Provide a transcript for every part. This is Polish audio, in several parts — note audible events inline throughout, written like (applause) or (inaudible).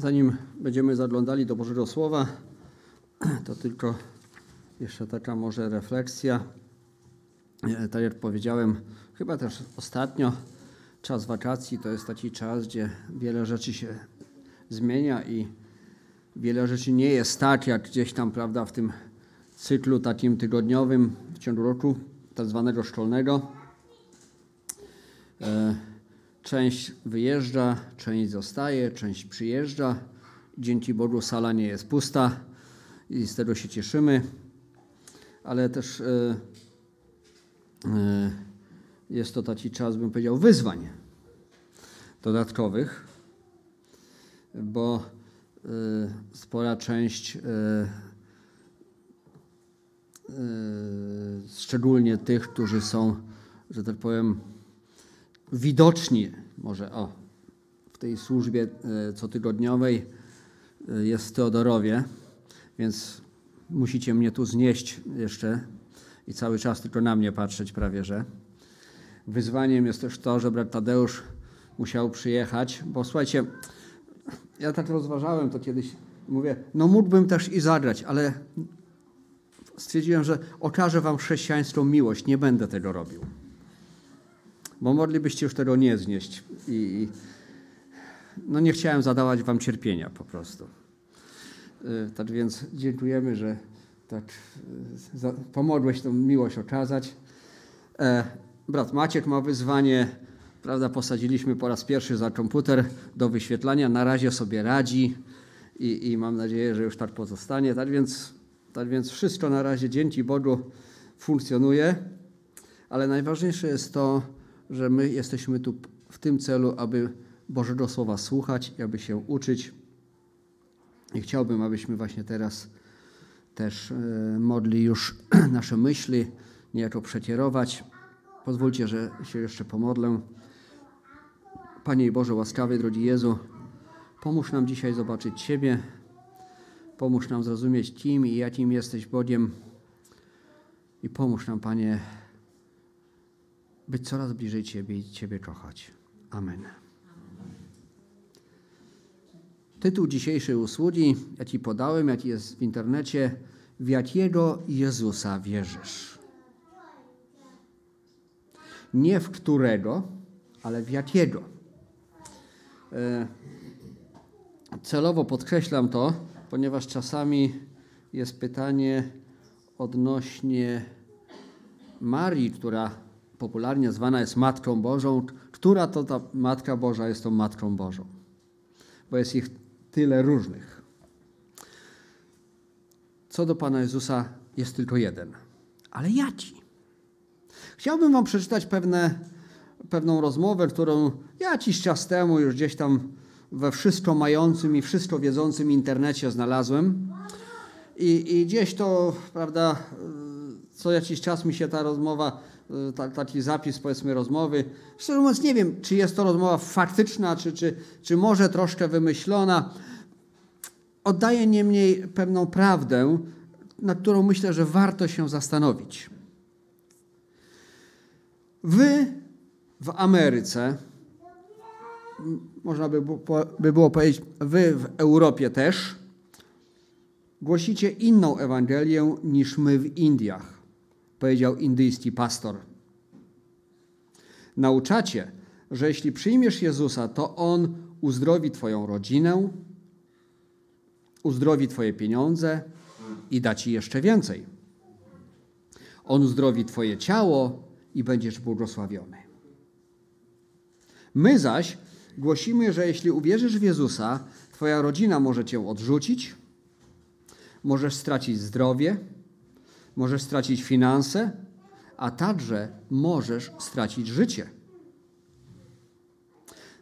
Zanim będziemy zaglądali do Bożego Słowa, (clears throat) to tylko jeszcze taka może refleksja. E, Tak jak powiedziałem, chyba też ostatnio, czas wakacji to jest taki czas, gdzie wiele rzeczy się zmienia i wiele rzeczy nie jest tak, jak gdzieś tam, prawda, w tym cyklu takim tygodniowym w ciągu roku, tak zwanego szkolnego. E, Część wyjeżdża, część zostaje, część przyjeżdża. Dzięki Bogu sala nie jest pusta i z tego się cieszymy, ale też e, e, jest to taki czas, bym powiedział, wyzwań dodatkowych, bo e, spora część, szczególnie tych, którzy są, że tak powiem, widoczni, może o, w tej służbie e, cotygodniowej e, jest Teodorowie, więc musicie mnie tu znieść jeszcze i cały czas tylko na mnie patrzeć prawie, że. Wyzwaniem jest też to, że brat Tadeusz musiał przyjechać, bo słuchajcie, ja tak rozważałem to kiedyś, mówię, no mógłbym też i zagrać, ale stwierdziłem, że okażę wam chrześcijańską miłość, nie będę tego robił bo moglibyście już tego nie znieść. I, no nie chciałem zadawać wam cierpienia po prostu. Tak więc dziękujemy, że tak za, pomogłeś tą miłość okazać. E, brat Maciek ma wyzwanie, prawda, posadziliśmy po raz pierwszy za komputer do wyświetlania, na razie sobie radzi i, i mam nadzieję, że już tak pozostanie. Tak więc, tak więc wszystko na razie dzięki Bogu funkcjonuje, ale najważniejsze jest to, że my jesteśmy tu w tym celu, aby Bożego Słowa słuchać aby się uczyć. I chciałbym, abyśmy właśnie teraz też modli już (clears throat) nasze myśli, niejako przekierować. Pozwólcie, że się jeszcze pomodlę. Panie Boże łaskawy, drogi Jezu, pomóż nam dzisiaj zobaczyć Ciebie, pomóż nam zrozumieć kim i jakim jesteś Bogiem i pomóż nam, Panie, być coraz bliżej Ciebie i Ciebie kochać. Amen. Tytuł dzisiejszej usługi, jaki podałem, jaki jest w internecie, w jakiego Jezusa wierzysz? Nie w którego, ale w jakiego. Celowo podkreślam to, ponieważ czasami jest pytanie odnośnie Marii, która popularnie zwana jest Matką Bożą, która to ta Matka Boża jest tą Matką Bożą, bo jest ich tyle różnych. Co do Pana Jezusa jest tylko jeden, ale jaki? Chciałbym Wam przeczytać pewne, pewną rozmowę, którą jakiś czas temu już gdzieś tam we wszystko mającym i wszystko wiedzącym internecie znalazłem. I, i gdzieś to, prawda, co jakiś czas mi się ta rozmowa taki zapis, powiedzmy, rozmowy. Szczerze mówiąc, nie wiem, czy jest to rozmowa faktyczna, czy, czy, czy może troszkę wymyślona. Oddaje niemniej pewną prawdę, nad którą myślę, że warto się zastanowić. Wy w Ameryce, można by, by było powiedzieć, wy w Europie też, głosicie inną Ewangelię niż my w Indiach powiedział indyjski pastor. Nauczacie, że jeśli przyjmiesz Jezusa, to On uzdrowi Twoją rodzinę, uzdrowi Twoje pieniądze i da Ci jeszcze więcej. On uzdrowi Twoje ciało i będziesz błogosławiony. My zaś głosimy, że jeśli uwierzysz w Jezusa, Twoja rodzina może Cię odrzucić, możesz stracić zdrowie, możesz stracić finanse, a także możesz stracić życie.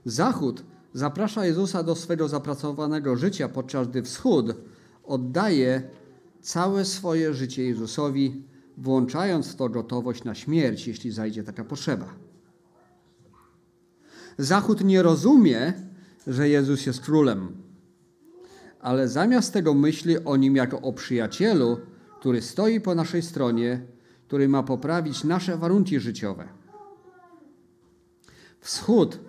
Zachód zaprasza Jezusa do swego zapracowanego życia, podczas gdy Wschód oddaje całe swoje życie Jezusowi, włączając w to gotowość na śmierć, jeśli zajdzie taka potrzeba. Zachód nie rozumie, że Jezus jest królem, ale zamiast tego myśli o nim jako o przyjacielu, który stoi po naszej stronie, który ma poprawić nasze warunki życiowe. Wschód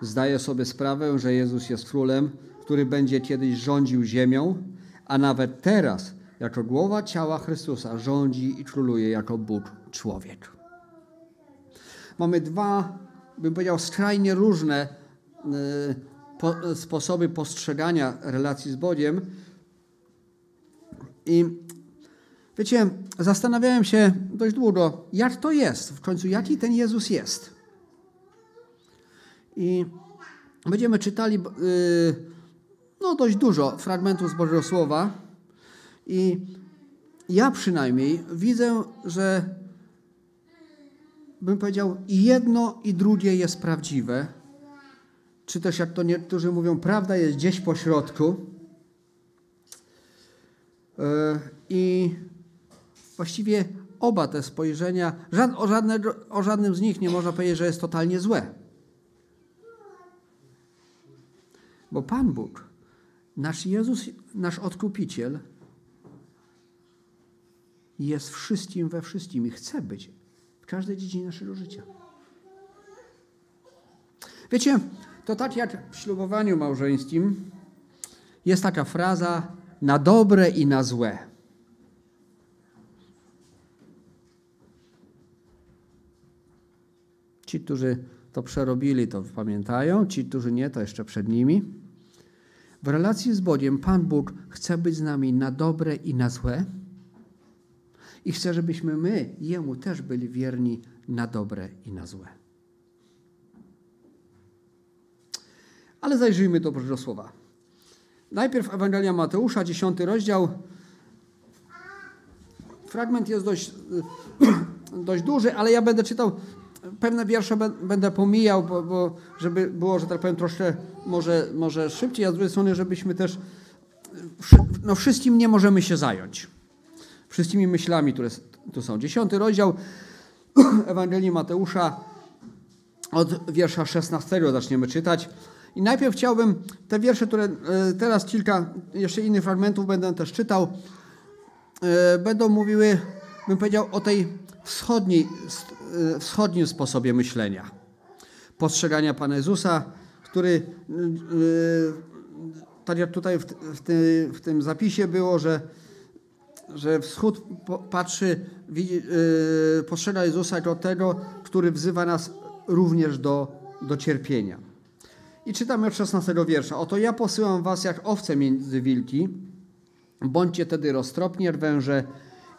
zdaje sobie sprawę, że Jezus jest królem, który będzie kiedyś rządził ziemią, a nawet teraz, jako głowa ciała Chrystusa, rządzi i króluje jako Bóg człowiek. Mamy dwa, bym powiedział, skrajnie różne y, po, sposoby postrzegania relacji z Bogiem. I wiecie, zastanawiałem się dość długo, jak to jest, w końcu jaki ten Jezus jest. I będziemy czytali y, no, dość dużo fragmentów z Bożego Słowa. I ja przynajmniej widzę, że bym powiedział, jedno, i drugie jest prawdziwe. Czy też, jak to niektórzy mówią, prawda jest gdzieś po środku. E, I właściwie oba te spojrzenia, o, żadne, o żadnym z nich nie można powiedzieć, że jest totalnie złe. Bo Pan Bóg, nasz Jezus, nasz Odkupiciel, jest wszystkim we wszystkim i chce być w każdej dziedzinie naszego życia. Wiecie, to tak jak w ślubowaniu małżeńskim jest taka fraza na dobre i na złe. Ci, którzy to przerobili, to pamiętają, ci, którzy nie, to jeszcze przed nimi. W relacji z Bogiem Pan Bóg chce być z nami na dobre i na złe i chce, żebyśmy my Jemu też byli wierni na dobre i na złe. Ale zajrzyjmy do Bożego Słowa. Najpierw Ewangelia Mateusza, 10 rozdział. Fragment jest dość, (clears throat) dość duży, ale ja będę czytał pewne wiersze będę pomijał, bo, bo, żeby było, że tak powiem, troszkę może, może szybciej, a z drugiej strony, żebyśmy też no wszystkim nie możemy się zająć wszystkimi myślami, które tu są. Dziesiąty rozdział (clears throat) Ewangelii Mateusza od wiersza 16 zaczniemy czytać. I najpierw chciałbym te wiersze, które e, teraz kilka jeszcze innych fragmentów będę też czytał, e, będą mówiły, bym powiedział, o tej wschodniej, wschodnim sposobie myślenia. Postrzegania Pana Jezusa, który, tak jak tutaj w, w, w tym zapisie było, że że wschód patrzy, widzi, postrzega Jezusa jako tego, który wzywa nas również do, do cierpienia. I czytamy od 16 wiersza. Oto ja posyłam was jak owce między wilki. Bądźcie tedy roztropni jak węże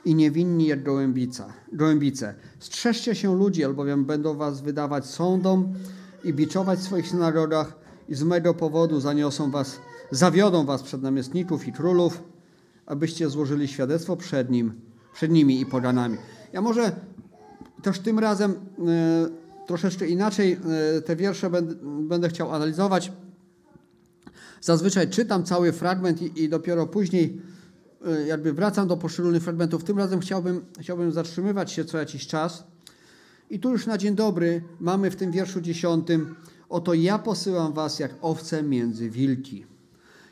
i niewinni jak gołębica, gołębice. Strzeżcie się ludzi, albowiem będą was wydawać sądom i biczować w swoich synagogach i z mego powodu zaniosą was, zawiodą was przed namiestników i królów abyście złożyli świadectwo przed nim, przed nimi i poganami. Ja może też tym razem e, troszeczkę inaczej e, te wiersze będę, będę, chciał analizować. Zazwyczaj czytam cały fragment i, i dopiero później jakby wracam do poszczególnych fragmentów. Tym razem chciałbym, chciałbym zatrzymywać się co jakiś czas. I tu już na dzień dobry mamy w tym wierszu dziesiątym Oto ja posyłam was jak owce między wilki.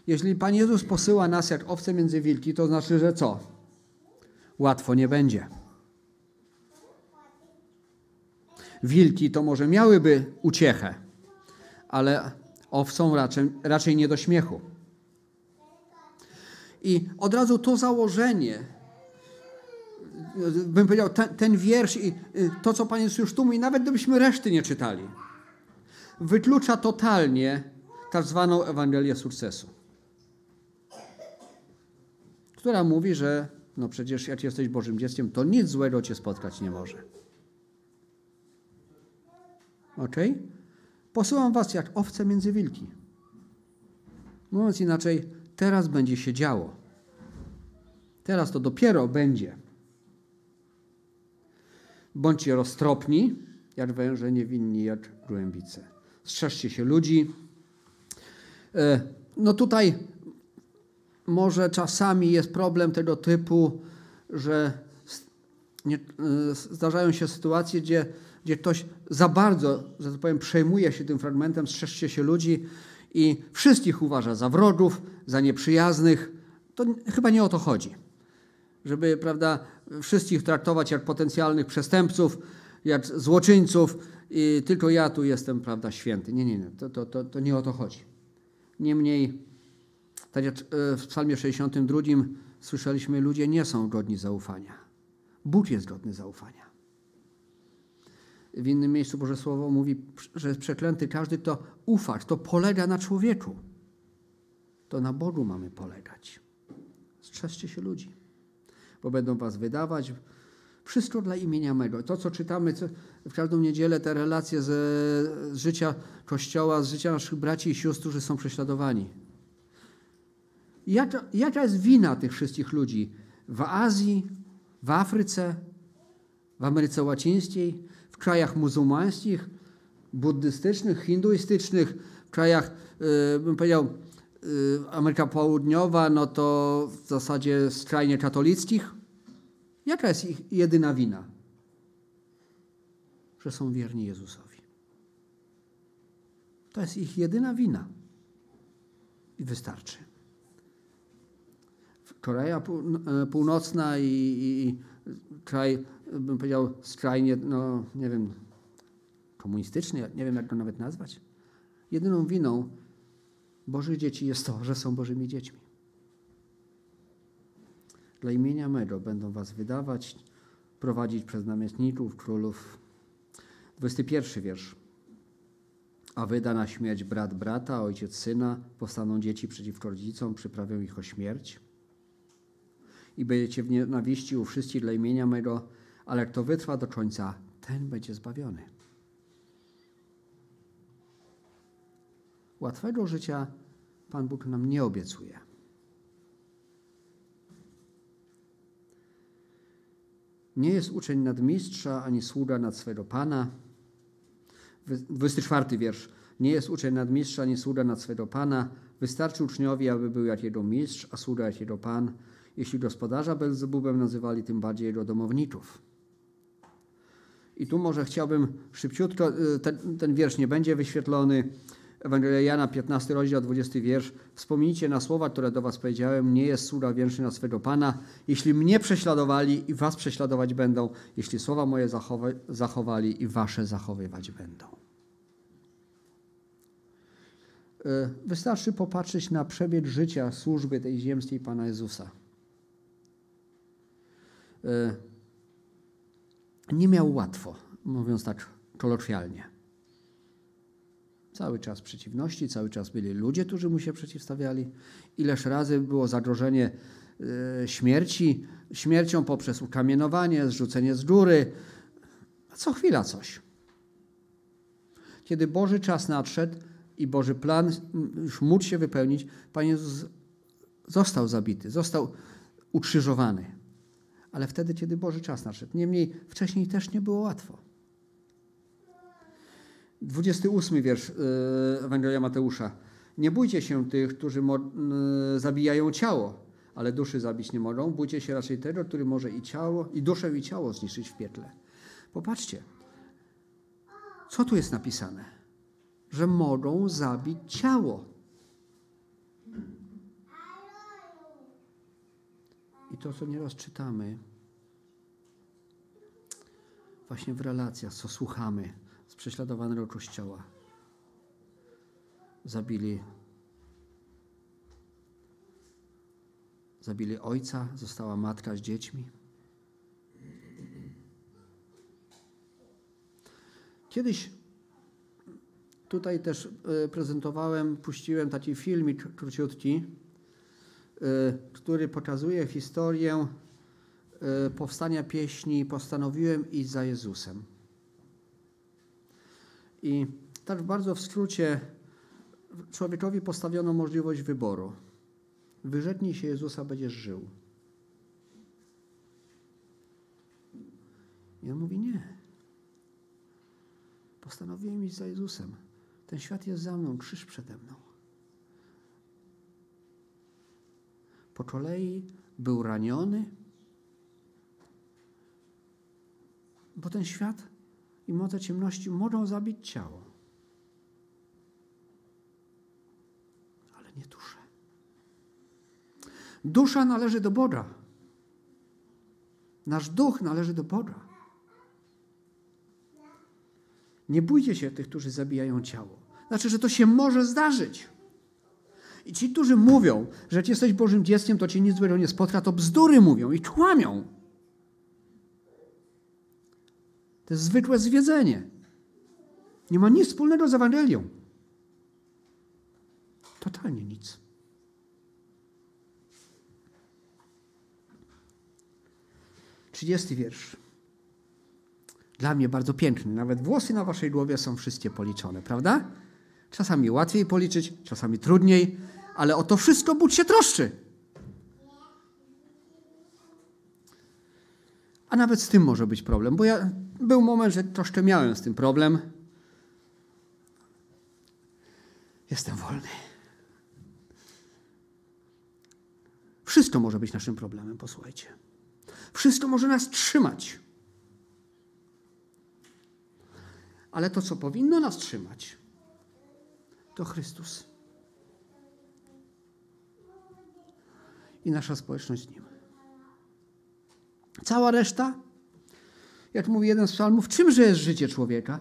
Jeśli Pan Jezus posyła nas jak owce między wilki, to znaczy, że co? Łatwo nie będzie. Wilki to może miałyby uciechę, ale owcą raczej, raczej nie do śmiechu. I od razu to założenie, bym powiedział, ten, ten wiersz i y, to, co Pan Jezus już tu mówi, nawet gdybyśmy reszty nie czytali, wyklucza totalnie tak zwaną Ewangelię sukcesu która mówi, że no przecież jak jesteś Bożym dzieckiem, to nic złego cię spotkać nie może. Ok? Posyłam was jak owce między wilki. Mówiąc inaczej, teraz będzie się działo. Teraz to dopiero będzie. Bądźcie roztropni, jak węże, niewinni jak głębice. Strzeżcie się ludzi. E, no tutaj może czasami jest problem tego typu, że e, zdarzają się sytuacje, gdzie, gdzie ktoś za bardzo, że tak powiem, przejmuje się tym fragmentem, strzeżcie się ludzi i wszystkich uważa za wrogów, za nieprzyjaznych. To chyba nie o to chodzi. Żeby, prawda, wszystkich traktować jak potencjalnych przestępców, jak złoczyńców i tylko ja tu jestem, prawda, święty. Nie, nie, nie, to, to, to, to nie o to chodzi. Niemniej Tak jak e, w Psalmie 62 słyszeliśmy, ludzie nie są godni zaufania. Bóg jest godny zaufania. W innym miejscu Boże Słowo mówi, że jest przeklęty każdy, kto ufa, kto polega na człowieku. To na Bogu mamy polegać. Strzeżcie się ludzi, bo będą was wydawać. Wszystko dla imienia mego. To, co czytamy w każdą niedzielę, te relacje ze, z życia Kościoła, z życia naszych braci i sióstr, którzy są prześladowani. Jaka, jaka jest wina tych wszystkich ludzi w Azji, w Afryce, w Ameryce Łacińskiej, krajach muzułmańskich, buddystycznych, hinduistycznych, w krajach, yy, bym powiedział, yy, Ameryka Południowa, no to w zasadzie skrajnie katolickich. Jaka jest ich jedyna wina? Że są wierni Jezusowi. To jest ich jedyna wina. I wystarczy. Korea e, Północna i, i, kraj, bym powiedział, skrajnie, no nie wiem, komunistyczny, nie wiem jak go nawet nazwać. Jedyną winą Bożych dzieci jest to, że są Bożymi dziećmi. Dla imienia mego będą was wydawać, prowadzić przez namiestników, królów. 21 wiersz. A wyda na śmierć brat brata, ojciec syna, powstaną dzieci przeciwko rodzicom, przyprawią ich o śmierć i będziecie w nienawiści u wszystkich dla imienia mego, ale kto wytrwa do końca, ten będzie zbawiony. Łatwego życia Pan Bóg nam nie obiecuje. Nie jest uczeń nadmistrza, ani sługa nad swego Pana. 24 wiersz. Nie jest uczeń nadmistrza, ani sługa nad swego Pana. Wystarczy uczniowi, aby był jak jego mistrz, a sługa jak jego Pan. Jeśli gospodarza Belzebubem nazywali, tym bardziej jego domowników. I tu może chciałbym szybciutko, y, ten, ten wiersz nie będzie wyświetlony. Ewangelia Jana, 15 rozdział, 20 wiersz. Wspomnijcie na słowa, które do was powiedziałem. Nie jest sługa wierszy na swego Pana. Jeśli mnie prześladowali i was prześladować będą, jeśli słowa moje zachowa zachowali i wasze zachowywać będą. Y, wystarczy popatrzeć na przebieg życia służby tej ziemskiej Pana Jezusa. Nie miał łatwo, mówiąc tak kolokwialnie. Cały czas przeciwności, cały czas byli ludzie, którzy mu się przeciwstawiali. Ileż razy było zagrożenie e, śmierci, śmiercią poprzez ukamienowanie, zrzucenie z góry. Co chwila coś. Kiedy Boży czas nadszedł i Boży plan już mógł się wypełnić, Pan Jezus został zabity, został ukrzyżowany ale wtedy, kiedy Boży czas nadszedł. Niemniej wcześniej też nie było łatwo. 28 wiersz e, Ewangelia Mateusza. Nie bójcie się tych, którzy zabijają ciało, ale duszy zabić nie mogą. Bójcie się raczej tego, który może i ciało, i duszę, i ciało zniszczyć w piekle. Popatrzcie, co tu jest napisane? Że mogą zabić ciało. I to, co nieraz czytamy, właśnie w relacjach, co słuchamy z prześladowanego kościoła. Zabili, zabili ojca, została matka z dziećmi. Kiedyś tutaj też e, prezentowałem, puściłem taki filmik króciutki, który pokazuje historię y, powstania pieśni Postanowiłem iść za Jezusem. I tak bardzo w skrócie człowiekowi postawiono możliwość wyboru. Wyrzeknij się Jezusa, będziesz żył. I on mówi nie. Postanowiłem iść za Jezusem. Ten świat jest za mną, krzyż przede mną. Po kolei był raniony, bo ten świat i moce ciemności mogą zabić ciało. Ale nie duszę. Dusza należy do Boga. Nasz duch należy do Boga. Nie bójcie się tych, którzy zabijają ciało. Znaczy, że to się może zdarzyć. I ci, którzy mówią, że jesteś Bożym dzieckiem, to Cię nic złego nie spotka, to bzdury mówią i kłamią. To jest zwykłe zwiedzenie. Nie ma nic wspólnego z Ewangelią. Totalnie nic. Trzydziesty wiersz. Dla mnie bardzo piękny. Nawet włosy na waszej głowie są wszystkie policzone, prawda? Czasami łatwiej policzyć, czasami trudniej, ale o to wszystko Bóg się troszczy. A nawet z tym może być problem, bo ja był moment, że troszkę miałem z tym problem. Jestem wolny. Wszystko może być naszym problemem, posłuchajcie. Wszystko może nas trzymać. Ale to, co powinno nas trzymać, to Chrystus. I nasza społeczność z Nim. Cała reszta, jak mówi jeden z psalmów, czymże jest życie człowieka?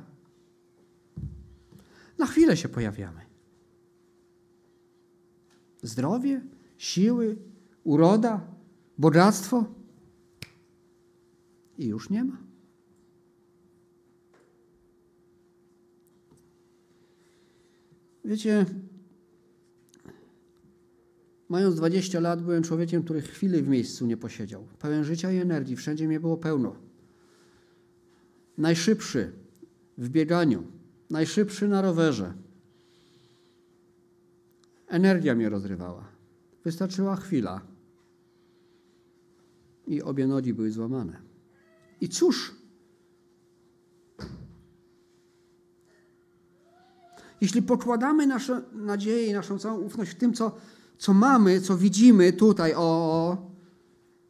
Na chwilę się pojawiamy. Zdrowie, siły, uroda, bogactwo i już nie ma. Wiecie, mając 20 lat, byłem człowiekiem, który chwili w miejscu nie posiedział. Pełen życia i energii, wszędzie mnie było pełno. Najszybszy w bieganiu, najszybszy na rowerze. Energia mnie rozrywała. Wystarczyła chwila i obie nogi były złamane. I cóż? Jeśli pokładamy nasze nadzieje i naszą całą ufność w tym, co, co mamy, co widzimy tutaj, o,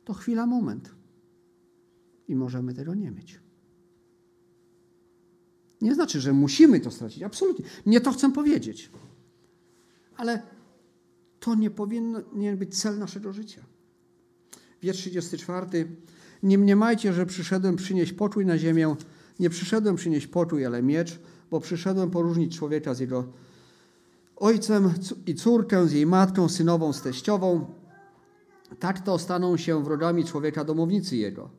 to chwila, moment. I możemy tego nie mieć. Nie znaczy, że musimy to stracić. Absolutnie. Nie to chcę powiedzieć. Ale to nie powinien być cel naszego życia. Wiersz 34. Nie mniemajcie, że przyszedłem przynieść pokój na ziemię. Nie przyszedłem przynieść pokój, ale miecz, bo przyszedłem poróżnić człowieka z jego ojcem i córkę z jej matką, synową z teściową. Tak to staną się wrogami człowieka domownicy jego.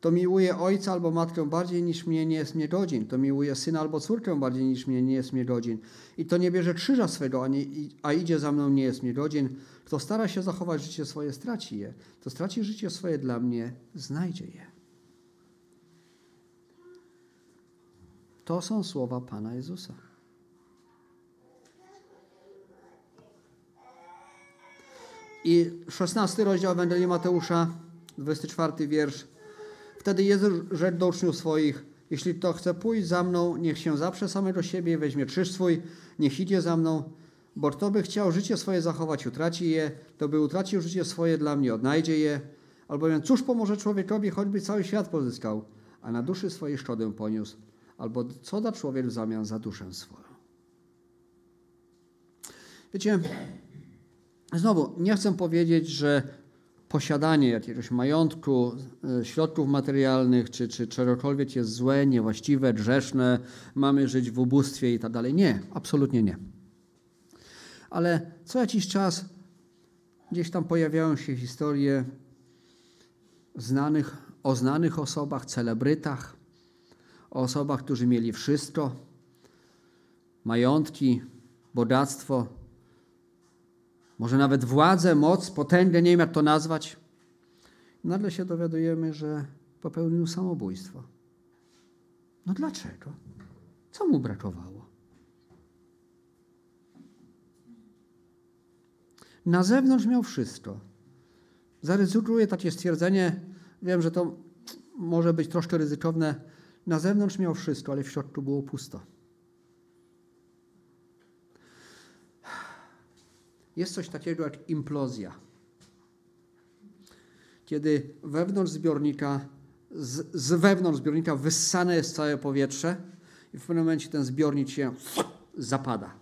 To miłuje ojca albo matkę bardziej niż mnie nie jest mnie godzin. To miłuje syna albo córkę bardziej niż mnie nie jest mnie godzin. I to nie bierze krzyża swego, a, nie, a idzie za mną nie jest mnie godzin. Kto stara się zachować życie swoje, straci je. Kto straci życie swoje dla mnie, znajdzie je. To są słowa Pana Jezusa. I 16 rozdział Ewangelii Mateusza, 24 wiersz. Wtedy Jezus rzekł do uczniów swoich, jeśli kto chce pójść za mną, niech się zaprze samego siebie, weźmie krzyż swój, niech idzie za mną, bo kto by chciał życie swoje zachować, utraci je, to by utracił życie swoje dla mnie, odnajdzie je. Albowiem cóż pomoże człowiekowi, choćby cały świat pozyskał, a na duszy swojej szkodę poniósł? Albo co da człowiek w zamian za duszę swoją? Wiecie, znowu, nie chcę powiedzieć, że posiadanie jakiegoś majątku, e, środków materialnych, czy, czy czegokolwiek jest złe, niewłaściwe, grzeszne, mamy żyć w ubóstwie i tak dalej. Nie, absolutnie nie. Ale co jakiś czas gdzieś tam pojawiają się historie znanych, o znanych osobach, celebrytach, o osobach, którzy mieli wszystko, majątki, bogactwo, może nawet władzę, moc, potęgę, nie wiem jak to nazwać. Nagle się dowiadujemy, że popełnił samobójstwo. No dlaczego? Co mu brakowało? Na zewnątrz miał wszystko. Zaryzykuję takie stwierdzenie. Wiem, że to może być troszkę ryzykowne. Na zewnątrz miał wszystko, ale w środku było pusto. Jest coś takiego jak implozja. Kiedy wewnątrz zbiornika, z, z wewnątrz zbiornika wyssane jest całe powietrze i w pewnym momencie ten zbiornik się zapada.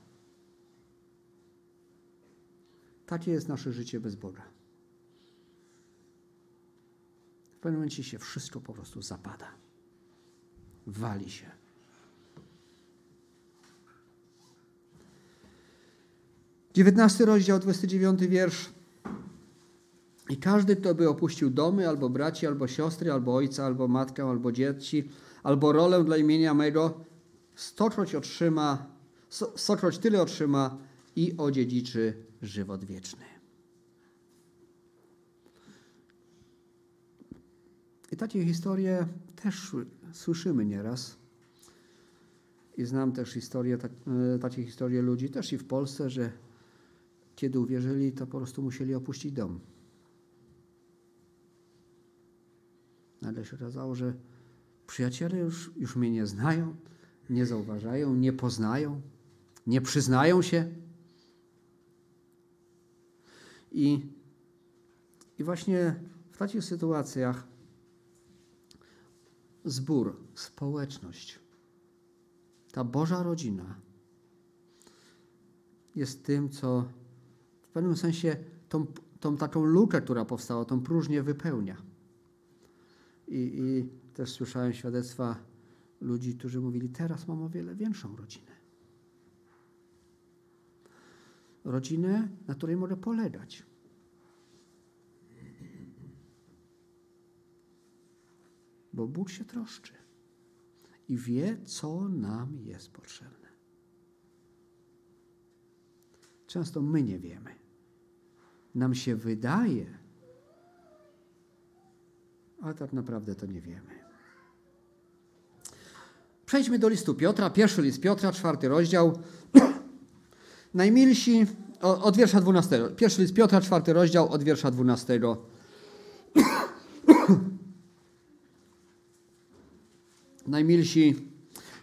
Takie jest nasze życie bez Boga. W pewnym momencie się wszystko po prostu zapada. Wali się. 19 rozdział, 29 wiersz. I każdy, kto by opuścił domy, albo braci, albo siostry, albo ojca, albo matkę, albo dzieci, albo rolę dla imienia mego, stokroć otrzyma, stokroć tyle otrzyma i odziedziczy żywot wieczny. I takie historie też słyszymy nieraz. I znam też historię, tak, e, takie historie ludzi, też i w Polsce, że kiedy uwierzyli, to po prostu musieli opuścić dom. Nagle się okazało, że przyjaciele już, już mnie nie znają, nie zauważają, nie poznają, nie przyznają się. I, i właśnie w takich sytuacjach zbór, społeczność, ta Boża rodzina jest tym, co pewnym sensie tą, tą taką lukę, która powstała, tą próżnię wypełnia. I, I też słyszałem świadectwa ludzi, którzy mówili, teraz mam o wiele większą rodzinę. Rodzinę, na której mogę polegać. Bo Bóg się troszczy i wie, co nam jest potrzebne. Często my nie wiemy. Nam się wydaje, ale tak naprawdę to nie wiemy. Przejdźmy do listu Piotra, pierwszy list Piotra, czwarty rozdział. (clears throat) Najmilsi, od wiersza 12. Pierwszy list Piotra, czwarty rozdział, od wiersza 12. (clears throat) Najmilsi,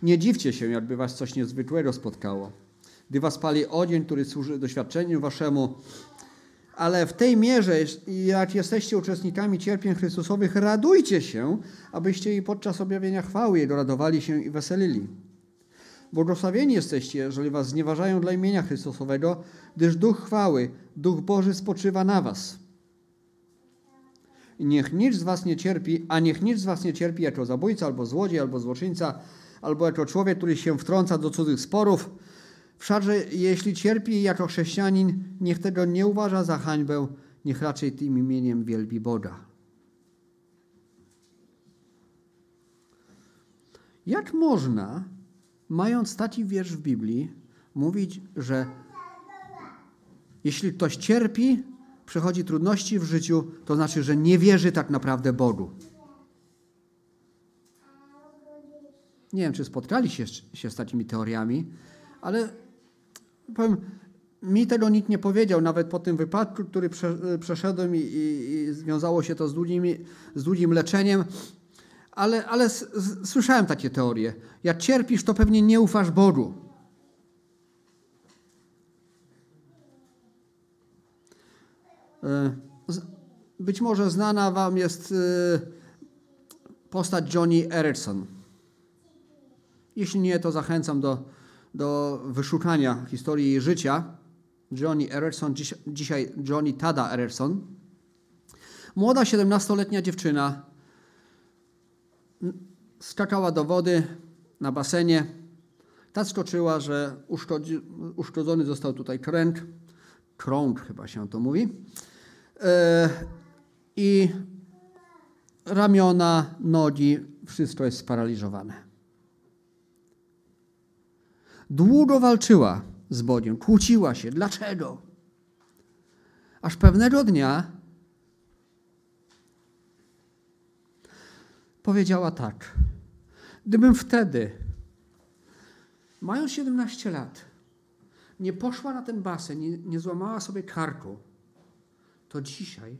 nie dziwcie się, jakby was coś niezwykłego spotkało. Gdy was pali ogień, który służy doświadczeniu waszemu, ale w tej mierze, jak jesteście uczestnikami cierpień Chrystusowych, radujcie się, abyście i podczas objawienia chwały Jego radowali się i weselili. Błogosławieni jesteście, jeżeli was znieważają dla imienia Chrystusowego, gdyż Duch chwały, Duch Boży spoczywa na was. I niech nic z was nie cierpi, a niech nic z was nie cierpi jako zabójca, albo złodziej, albo złoczyńca, albo jako człowiek, który się wtrąca do cudzych sporów, Wszakże jeśli cierpi jako chrześcijanin, niech tego nie uważa za hańbę, niech raczej tym imieniem wielbi Boga. Jak można, mając taki wiersz w Biblii, mówić, że jeśli ktoś cierpi, przechodzi trudności w życiu, to znaczy, że nie wierzy tak naprawdę Bogu? Nie wiem, czy spotkali się, się z takimi teoriami, ale powiem, mi tego nikt nie powiedział, nawet po tym wypadku, który prze, przeszedłem i, i, i, związało się to z długim, z długim leczeniem, ale, ale s, s, słyszałem takie teorie. Jak cierpisz, to pewnie nie ufasz Bogu. E, być może znana wam jest e, postać Johnny Erickson. Jeśli nie, to zachęcam do do wyszukania historii jej życia. Johnny Ererson, dziś, dzisiaj Johnny Tada Ererson. Młoda 17-letnia dziewczyna skakała do wody na basenie. Tak skoczyła, że uszkodzi, uszkodzony został tutaj kręg, krąg chyba się to mówi. E, I ramiona, nogi, wszystko jest sparaliżowane. Długo walczyła z Bogiem, kłóciła się. Dlaczego? Aż pewnego dnia powiedziała tak. Gdybym wtedy, mając 17 lat, nie poszła na ten basen, nie, nie złamała sobie karku, to dzisiaj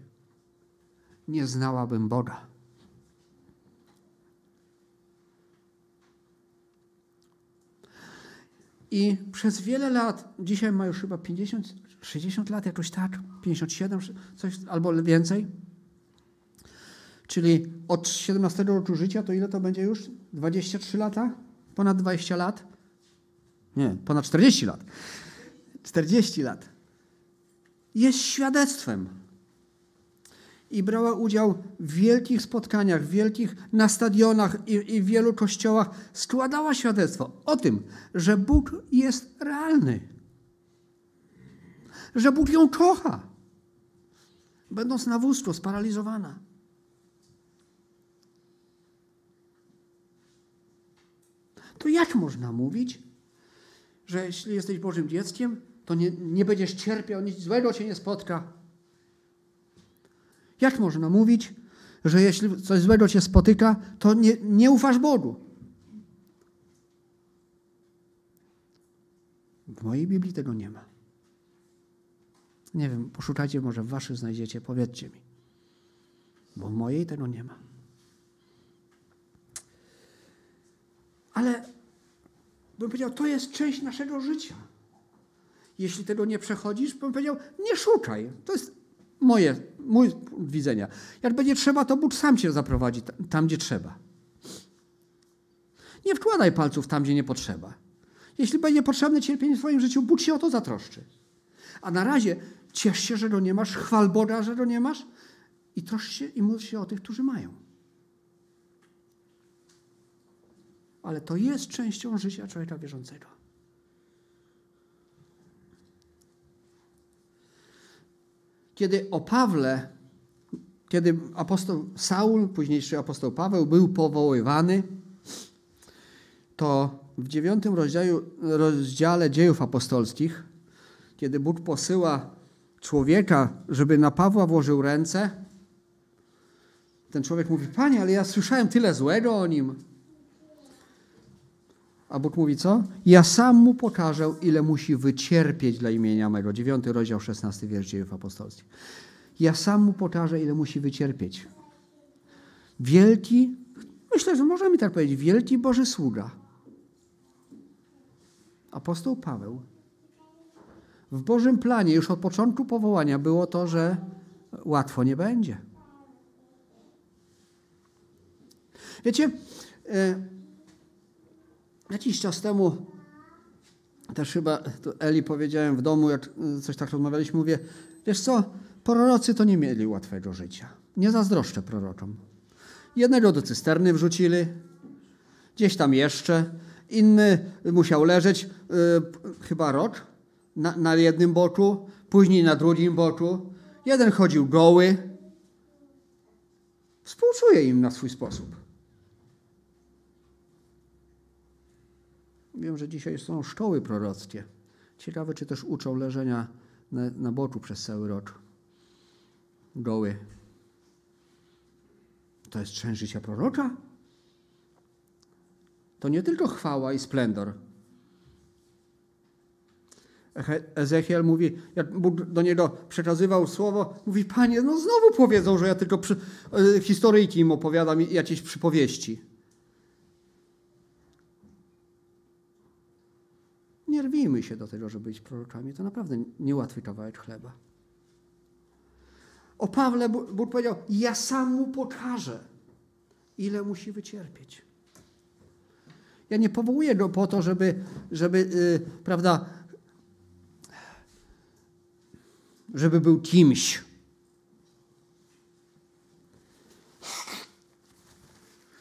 nie znałabym Boga. I przez wiele lat, dzisiaj ma już chyba 50, 60 lat, jakoś tak, 57, coś albo więcej. Czyli od 17 roku życia to ile to będzie już? 23 lata? Ponad 20 lat? Nie, ponad 40 lat. 40 lat. Jest świadectwem i brała udział w wielkich spotkaniach, wielkich na stadionach i, i w wielu kościołach, składała świadectwo o tym, że Bóg jest realny. że Bóg ją kocha, będąc na wózku, sparaliżowana. To jak można mówić, że jeśli jesteś Bożym dzieckiem, to nie, nie będziesz cierpiał, nic złego cię nie spotka? Jak można mówić, że jeśli coś złego cię spotyka, to nie, nie ufasz Bogu? W mojej Biblii tego nie ma. Nie wiem, poszukajcie, może w waszych znajdziecie, powiedzcie mi. Bo w mojej tego nie ma. Ale bym powiedział, to jest część naszego życia. Jeśli tego nie przechodzisz, bym powiedział, nie szukaj. To jest moje, mój punkt widzenia. Jak będzie trzeba, to Bóg sam cię zaprowadzi tam, gdzie trzeba. Nie wkładaj palców tam, gdzie nie potrzeba. Jeśli będzie potrzebne cierpienie w swoim życiu, Bóg się o to zatroszczy. A na razie ciesz się, że go nie masz, chwal Boga, że go nie masz i troszcz się i módl się o tych, którzy mają. Ale to jest częścią życia człowieka wierzącego. Kiedy o Pawle, kiedy apostoł Saul, późniejszy apostoł Paweł był powoływany, to w dziewiątym rozdziale, dziejów apostolskich, kiedy Bóg posyła człowieka, żeby na Pawła włożył ręce, ten człowiek mówi, panie, ale ja słyszałem tyle złego o nim. A Bóg mówi co? Ja sam mu pokażę, ile musi wycierpieć dla imienia mego. Dziewiąty rozdział, szesnasty wiersz dziejów apostolskich. Ja sam mu pokażę, ile musi wycierpieć. Wielki, myślę, że możemy tak powiedzieć, wielki Boży sługa apostoł Paweł w Bożym planie już od początku powołania było to, że łatwo nie będzie. Wiecie, e, jakiś czas temu też chyba Eli powiedziałem w domu, jak coś tak rozmawialiśmy, mówię, wiesz co, prorocy to nie mieli łatwego życia. Nie zazdroszczę prorokom. Jednego do cysterny wrzucili, gdzieś tam jeszcze, inny musiał leżeć y, chyba rok na, na jednym boku, później na drugim boku. Jeden chodził goły. Współczuję im na swój sposób. Wiem, że dzisiaj są szkoły prorockie. Ciekawe, czy też uczą leżenia na, na boku przez cały rok. Goły. To jest część życia proroka? to nie tylko chwała i splendor. Ezechiel mówi, jak Bóg do niego przekazywał słowo, mówi, panie, no znowu powiedzą, że ja tylko przy, e, historyjki im opowiadam jakieś przypowieści. Rwijmy się do tego, żeby być prorokami. To naprawdę niełatwy kawałek chleba. O Pawle Bóg powiedział, ja sam mu pokażę, ile musi wycierpieć. Ja nie powołuję go po to, żeby, żeby yy, prawda, żeby był kimś.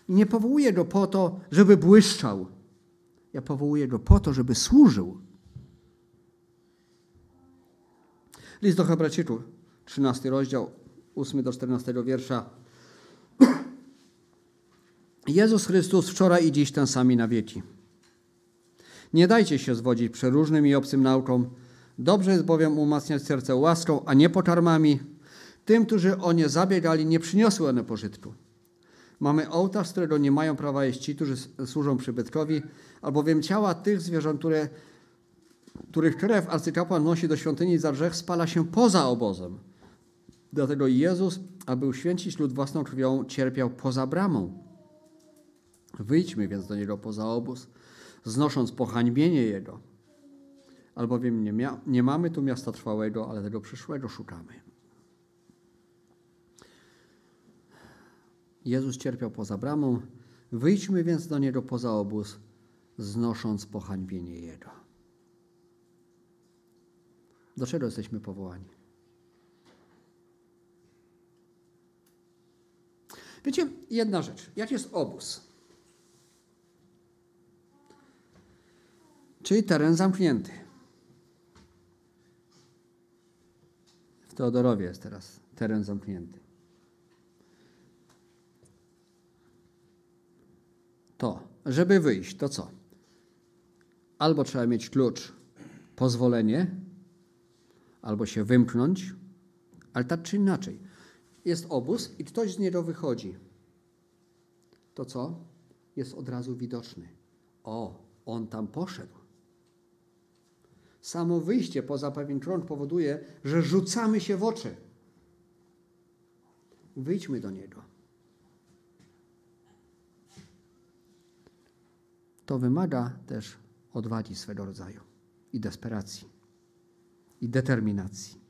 Nie powołuję go po to, żeby błyszczał. Ja powołuję go po to, żeby służył. List do Hebrajczyków, 13 rozdział, 8 do 14 wiersza. (clears throat) Jezus Chrystus wczoraj i dziś ten sami na wieki. Nie dajcie się zwodzić przeróżnym i obcym naukom. Dobrze jest bowiem umacniać serce łaską, a nie pokarmami. Tym, którzy o nie zabiegali, nie przyniosły one pożytku. Mamy ołtarz, z którego nie mają prawa jeść ci, którzy służą przybytkowi, albowiem ciała tych zwierząt, które, których krew arcykapłan nosi do świątyni za grzech, spala się poza obozem. Dlatego Jezus, aby uświęcić lud własną krwią, cierpiał poza bramą. Wyjdźmy więc do niego poza obóz, znosząc pohańbienie jego. Albowiem nie, nie mamy tu miasta trwałego, ale tego przyszłego szukamy. Jezus cierpiał poza bramą, wyjdźmy więc do niego poza obóz, znosząc pohańbienie jego. Do czego jesteśmy powołani? Wiecie, jedna rzecz. Jak jest obóz? czyli teren zamknięty. W Teodorowie jest teraz teren zamknięty. To, żeby wyjść, to co? Albo trzeba mieć klucz, pozwolenie, albo się wymknąć, ale tak czy inaczej. Jest obóz i ktoś z niego wychodzi. To co? Jest od razu widoczny. O, on tam poszedł. Samo wyjście poza pewien krąg powoduje, że rzucamy się w oczy. Wyjdźmy do niego. To wymaga też odwagi swego rodzaju i desperacji, i determinacji.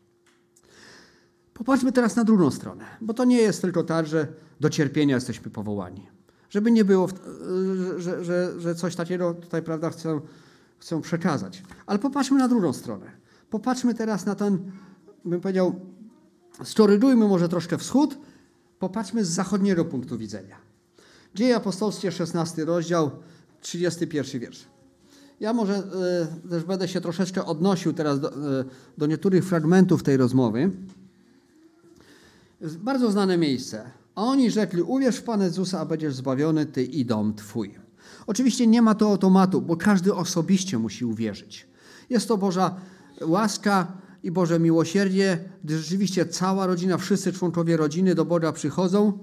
Popatrzmy teraz na drugą stronę, bo to nie jest tylko tak, że do cierpienia jesteśmy powołani. Żeby nie było, że, że, że coś takiego tutaj, prawda, chcę, chcę przekazać. Ale popatrzmy na drugą stronę. Popatrzmy teraz na ten, bym powiedział, storydujmy może troszkę wschód, popatrzmy z zachodniego punktu widzenia. Dzieje apostolskie, 16 rozdział, 31 wiersz. Ja może y, też będę się troszeczkę odnosił teraz do, y, do niektórych fragmentów tej rozmowy. Bardzo znane miejsce. A oni rzekli, uwierz w Pana Jezusa, a będziesz zbawiony, ty i dom twój. Oczywiście nie ma to automatu, bo każdy osobiście musi uwierzyć. Jest to Boża łaska i Boże miłosierdzie, gdy rzeczywiście cała rodzina, wszyscy członkowie rodziny do Boga przychodzą,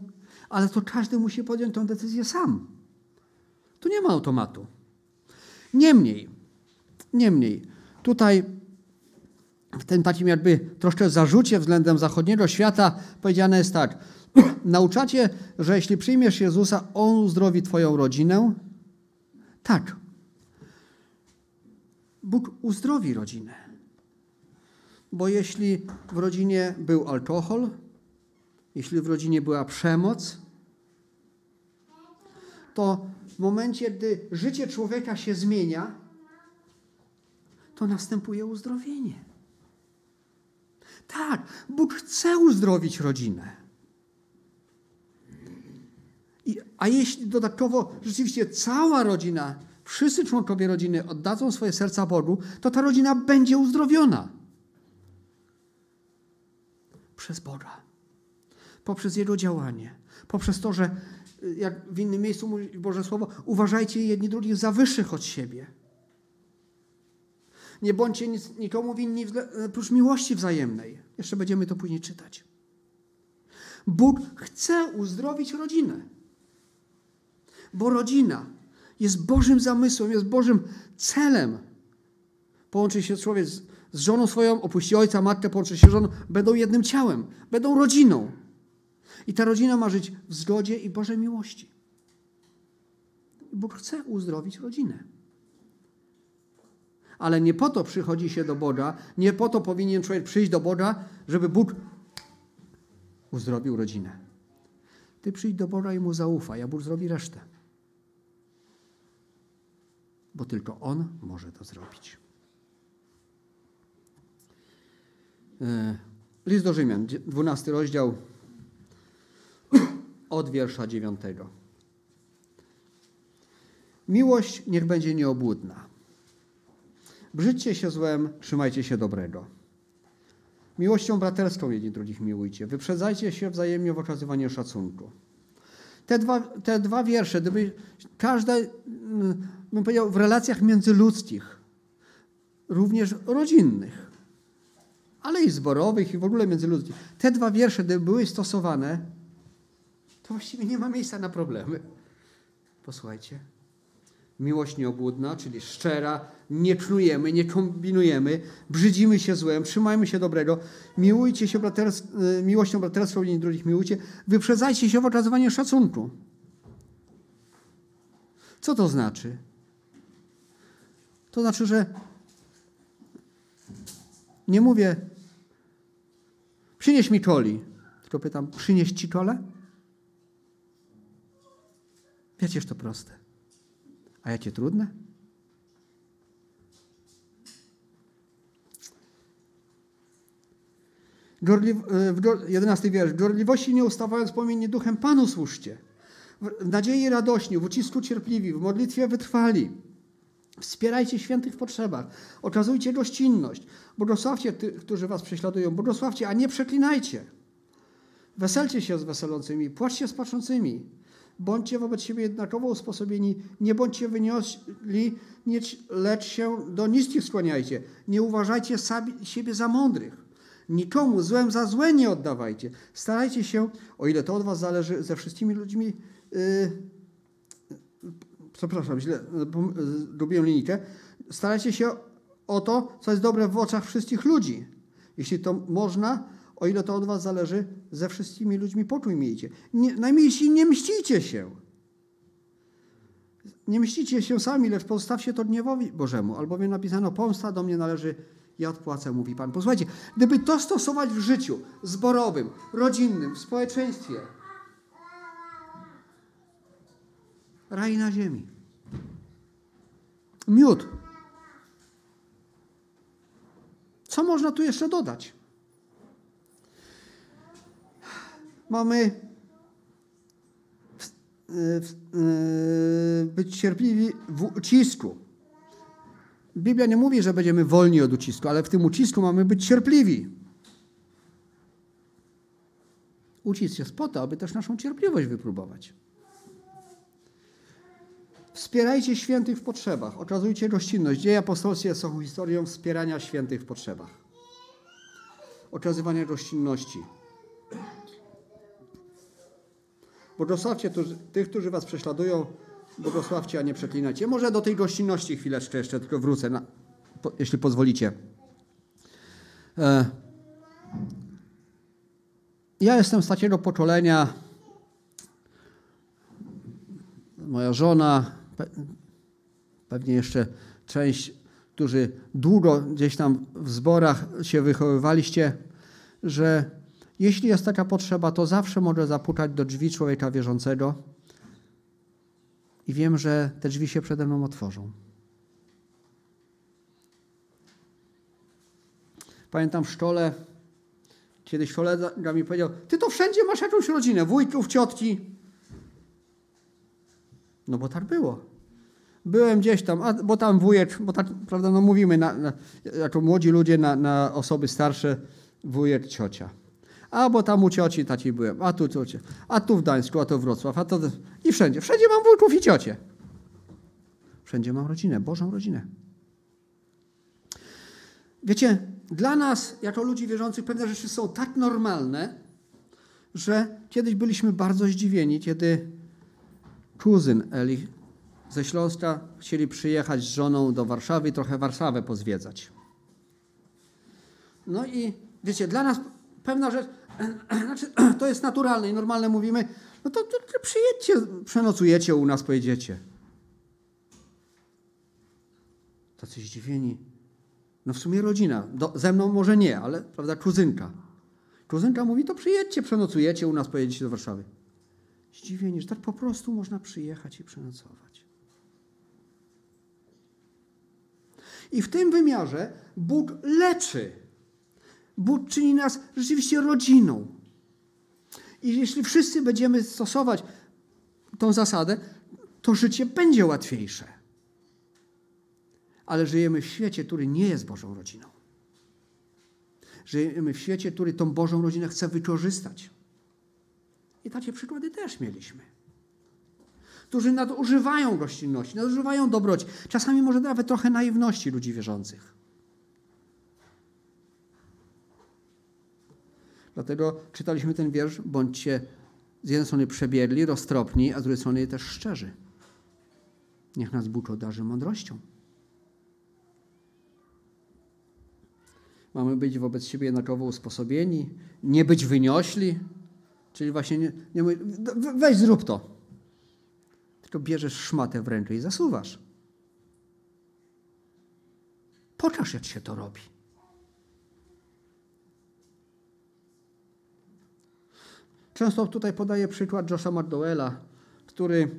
ale to każdy musi podjąć tę decyzję sam. Tu nie ma automatu. Niemniej, niemniej, tutaj w tym takim jakby troszkę zarzucie względem zachodniego świata powiedziane jest tak. (clears throat) Nauczacie, że jeśli przyjmiesz Jezusa, On uzdrowi Twoją rodzinę? Tak. Bóg uzdrowi rodzinę. Bo jeśli w rodzinie był alkohol, jeśli w rodzinie była przemoc, to w momencie, gdy życie człowieka się zmienia, to następuje uzdrowienie. Tak, Bóg chce uzdrowić rodzinę. I, a jeśli dodatkowo rzeczywiście cała rodzina, wszyscy członkowie rodziny oddadzą swoje serca Bogu, to ta rodzina będzie uzdrowiona. Przez Boga. Poprzez Jego działanie. Poprzez to, że jak w innym miejscu mówi Boże Słowo, uważajcie jedni drugich za wyższych od siebie. Nie bądźcie nic, nikomu winni oprócz miłości wzajemnej. Jeszcze będziemy to później czytać. Bóg chce uzdrowić rodzinę. Bo rodzina jest Bożym zamysłem, jest Bożym celem. Połączy się człowiek z, z żoną swoją, opuści ojca, matkę, połączy się z żoną, będą jednym ciałem, będą rodziną. I ta rodzina ma żyć w zgodzie i Bożej miłości. Bóg chce uzdrowić rodzinę. Ale nie po to przychodzi się do Boga, nie po to powinien człowiek przyjść do Boga, żeby Bóg uzdrowił rodzinę. Ty przyjdź do Boga i mu zaufaj, a Bóg zrobi resztę. Bo tylko On może to zrobić. E, list do Rzymian, 12 rozdział, od wiersza 9. Miłość niech będzie nieobłudna. Brzydźcie się złem, trzymajcie się dobrego. Miłością braterską jedni drugich miłujcie. Wyprzedzajcie się wzajemnie w okazywaniu szacunku. Te dwa, te dwa wiersze, gdyby każda, mm, bym powiedział, w relacjach międzyludzkich, również rodzinnych, ale i zborowych i w ogóle międzyludzkich, te dwa wiersze, gdyby były stosowane, to właściwie nie ma miejsca na problemy. Posłuchajcie. Miłość nieobłudna, czyli szczera, nie knujemy, nie kombinujemy, brzydzimy się złem, trzymajmy się dobrego, miłujcie się braters y, miłością braterstwa jedni drugich miłujcie, wyprzedzajcie się w okazywaniu szacunku. Co to znaczy? To znaczy, że nie mówię przynieś mi koli, tylko pytam, przynieść ci kole? Wiecie, to proste. A jakie trudne? Gorliw, e, 11 wiersz. Gorliwości nie ustawając pomiędzy duchem Panu służcie. W nadziei radośni, w ucisku cierpliwi, w modlitwie wytrwali. Wspierajcie świętych w potrzebach. Okazujcie gościnność. Błogosławcie tych, którzy was prześladują. Błogosławcie, a nie przeklinajcie. Weselcie się z weselącymi, płaczcie z płaczącymi. Bądźcie wobec siebie jednakowo usposobieni, nie bądźcie wyniosli, lecz się do niskich skłaniajcie. Nie uważajcie sami, siebie za mądrych. Nikomu złem za złe nie oddawajcie. Starajcie się, o ile to od was zależy, ze wszystkimi ludźmi. Yy, przepraszam, źle lubię linijkę. Starajcie się o to, co jest dobre w oczach wszystkich ludzi. Jeśli to można, o ile to od was zależy, ze wszystkimi ludźmi pokój miejcie. Nie, najmniejsi nie mścicie się. Nie mścicie się sami, lecz pozostawcie to gniewowi Bożemu, albowiem napisano, pomsta do mnie należy, ja odpłacę, mówi Pan. Posłuchajcie, gdyby to stosować w życiu zborowym, rodzinnym, w społeczeństwie, raj na ziemi. Miód. Co można tu jeszcze dodać? Mamy być cierpliwi w ucisku. Biblia nie mówi, że będziemy wolni od ucisku, ale w tym ucisku mamy być cierpliwi. Ucisk jest po to, aby też naszą cierpliwość wypróbować. Wspierajcie świętych w potrzebach. Okazujcie gościnność. Dzieje apostolskie są historią wspierania świętych w potrzebach. Okazywania gościnności. Błogosławcie tych, którzy was prześladują, błogosławcie, a nie przeklinajcie. Może do tej gościnności chwileczkę jeszcze tylko wrócę, na, po, jeśli pozwolicie. E, ja jestem z takiego pokolenia, moja żona, pe, pewnie jeszcze część, którzy długo gdzieś tam w zborach się wychowywaliście, że jeśli jest taka potrzeba, to zawsze mogę zapukać do drzwi człowieka wierzącego i wiem, że te drzwi się przede mną otworzą. Pamiętam w szkole, kiedyś kolega mi powiedział, ty to wszędzie masz jakąś rodzinę, wujków, ciotki. No bo tak było. Byłem gdzieś tam, a, bo tam wujek, bo tak, prawda, no mówimy na, na, jako młodzi ludzie na, na osoby starsze, wujek, ciocia. A bo tam u cioci taci byłem, a tu ciocie, a tu w Gdańsku, a tu Wrocław, a to i wszędzie. Wszędzie mam wujków i ciocie. Wszędzie mam rodzinę, Bożą rodzinę. Wiecie, dla nas, jako ludzi wierzących, pewne rzeczy są tak normalne, że kiedyś byliśmy bardzo zdziwieni, kiedy kuzyn Eli ze Śląska chcieli przyjechać z żoną do Warszawy i trochę Warszawę pozwiedzać. No i wiecie, dla nas pewna rzecz, (clears throat) znaczy, (clears throat) to jest naturalne i normalne, mówimy, no to, to, to przyjedźcie, przenocujecie u nas, pojedziecie. Tacy zdziwieni. No w sumie rodzina. Do, ze mną może nie, ale prawda, kuzynka. Kuzynka mówi, to przyjedźcie, przenocujecie u nas, pojedziecie do Warszawy. Zdziwieni, że tak po prostu można przyjechać i przenocować. I w tym wymiarze Bóg leczy Bóg czyni nas rzeczywiście rodziną. I jeśli wszyscy będziemy stosować tą zasadę, to życie będzie łatwiejsze. Ale żyjemy w świecie, który nie jest Bożą rodziną. Żyjemy w świecie, który tą Bożą rodzinę chce wykorzystać. I takie przykłady też mieliśmy. Którzy nadużywają gościnności, nadużywają dobroci, czasami może nawet trochę naiwności ludzi wierzących. Dlatego czytaliśmy ten wiersz, bądźcie z jednej strony przebiegli, roztropni, a z drugiej strony też szczerzy. Niech nas Bóg odarzy mądrością. Mamy być wobec siebie jednakowo usposobieni, nie być wyniośli, czyli właśnie nie, nie weź zrób to. Tylko bierzesz szmatę w rękę i zasuwasz. Pokaż, jak się to robi. Często tutaj podaję przykład Josha McDowella, który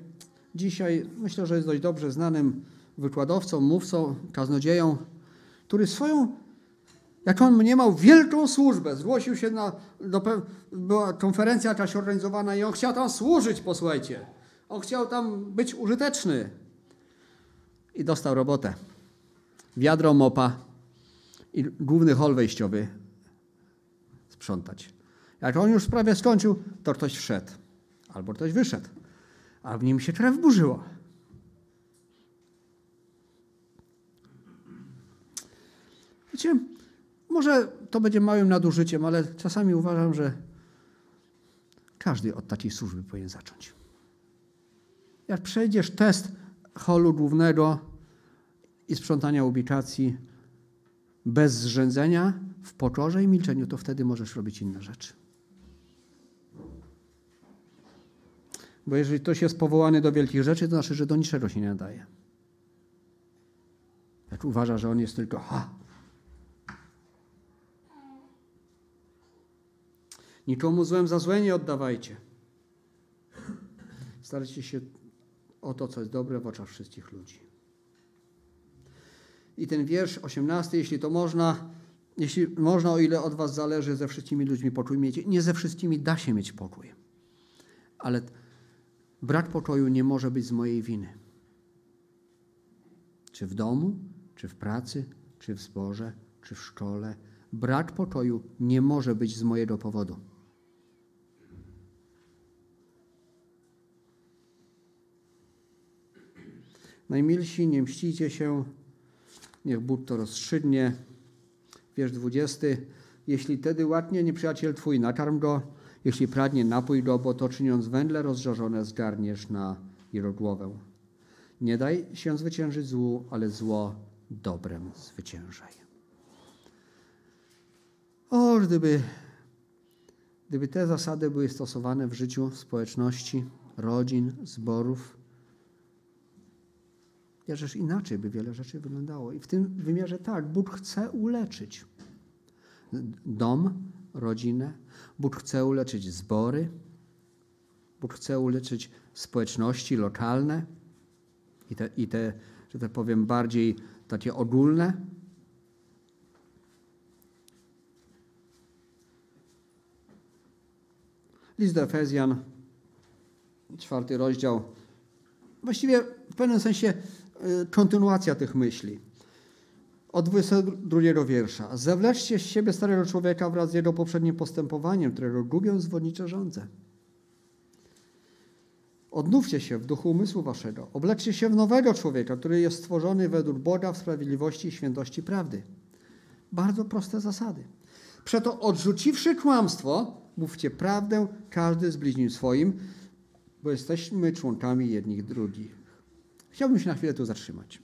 dzisiaj myślę, że jest dość dobrze znanym wykładowcą, mówcą, kaznodzieją, który swoją, jak on mniemał, wielką służbę, zgłosił się na, do, była konferencja jakaś organizowana i on chciał tam służyć, posłuchajcie. On chciał tam być użyteczny. I dostał robotę. Wiadro mopa i główny hol wejściowy sprzątać. Jak on już prawie skończył, to ktoś wszedł. Albo ktoś wyszedł. A w nim się krew burzyło. Wiecie, może to będzie małym nadużyciem, ale czasami uważam, że każdy od takiej służby powinien zacząć. Jak przejdziesz test holu głównego i sprzątania ubikacji bez zrzędzenia, w pokorze i milczeniu, to wtedy możesz robić inne rzeczy. Bo jeżeli ktoś jest powołany do wielkich rzeczy, to znaczy, że do niczego się nie nadaje. Jak uważa, że on jest tylko ha. Nikomu złem za złe nie oddawajcie. Starajcie się o to, co jest dobre w oczach wszystkich ludzi. I ten wiersz 18, jeśli to można, jeśli można, o ile od was zależy, ze wszystkimi ludźmi pokój mieć. Nie ze wszystkimi da się mieć pokój. Ale brak pokoju nie może być z mojej winy. Czy w domu, czy w pracy, czy w zborze, czy w szkole. Brak pokoju nie może być z mojego powodu. Najmilsi, nie mścicie się, niech Bóg to rozstrzygnie. Wiersz 20. Jeśli tedy łatnie nieprzyjaciel twój, nakarm go, jeśli pragnie, napój go, bo to czyniąc wędle rozżarzone zgarniesz na jego głowę. Nie daj się zwyciężyć złu, ale zło dobrem zwyciężaj. O, gdyby, gdyby te zasady były stosowane w życiu społeczności, rodzin, zborów, Jakżeż inaczej by wiele rzeczy wyglądało. I w tym wymiarze tak, Bóg chce uleczyć dom, rodzinę, Bóg chce uleczyć zbory, Bóg chce uleczyć społeczności lokalne i te, i te że tak powiem, bardziej takie ogólne. List do Efezjan, czwarty rozdział. Właściwie w pewnym sensie Y, kontynuacja tych myśli. Od 22 wiersza. Zawleczcie z siebie starego człowieka wraz z jego poprzednim postępowaniem, którego gubią zwodnicze żądze. Odnówcie się w duchu umysłu waszego. Obleczcie się w nowego człowieka, który jest stworzony według Boga w sprawiedliwości i świętości prawdy. Bardzo proste zasady. Przeto odrzuciwszy kłamstwo, mówcie prawdę każdy z bliźnim swoim, bo jesteśmy członkami jednych drugich. Chciałbym się na chwilę tu zatrzymać.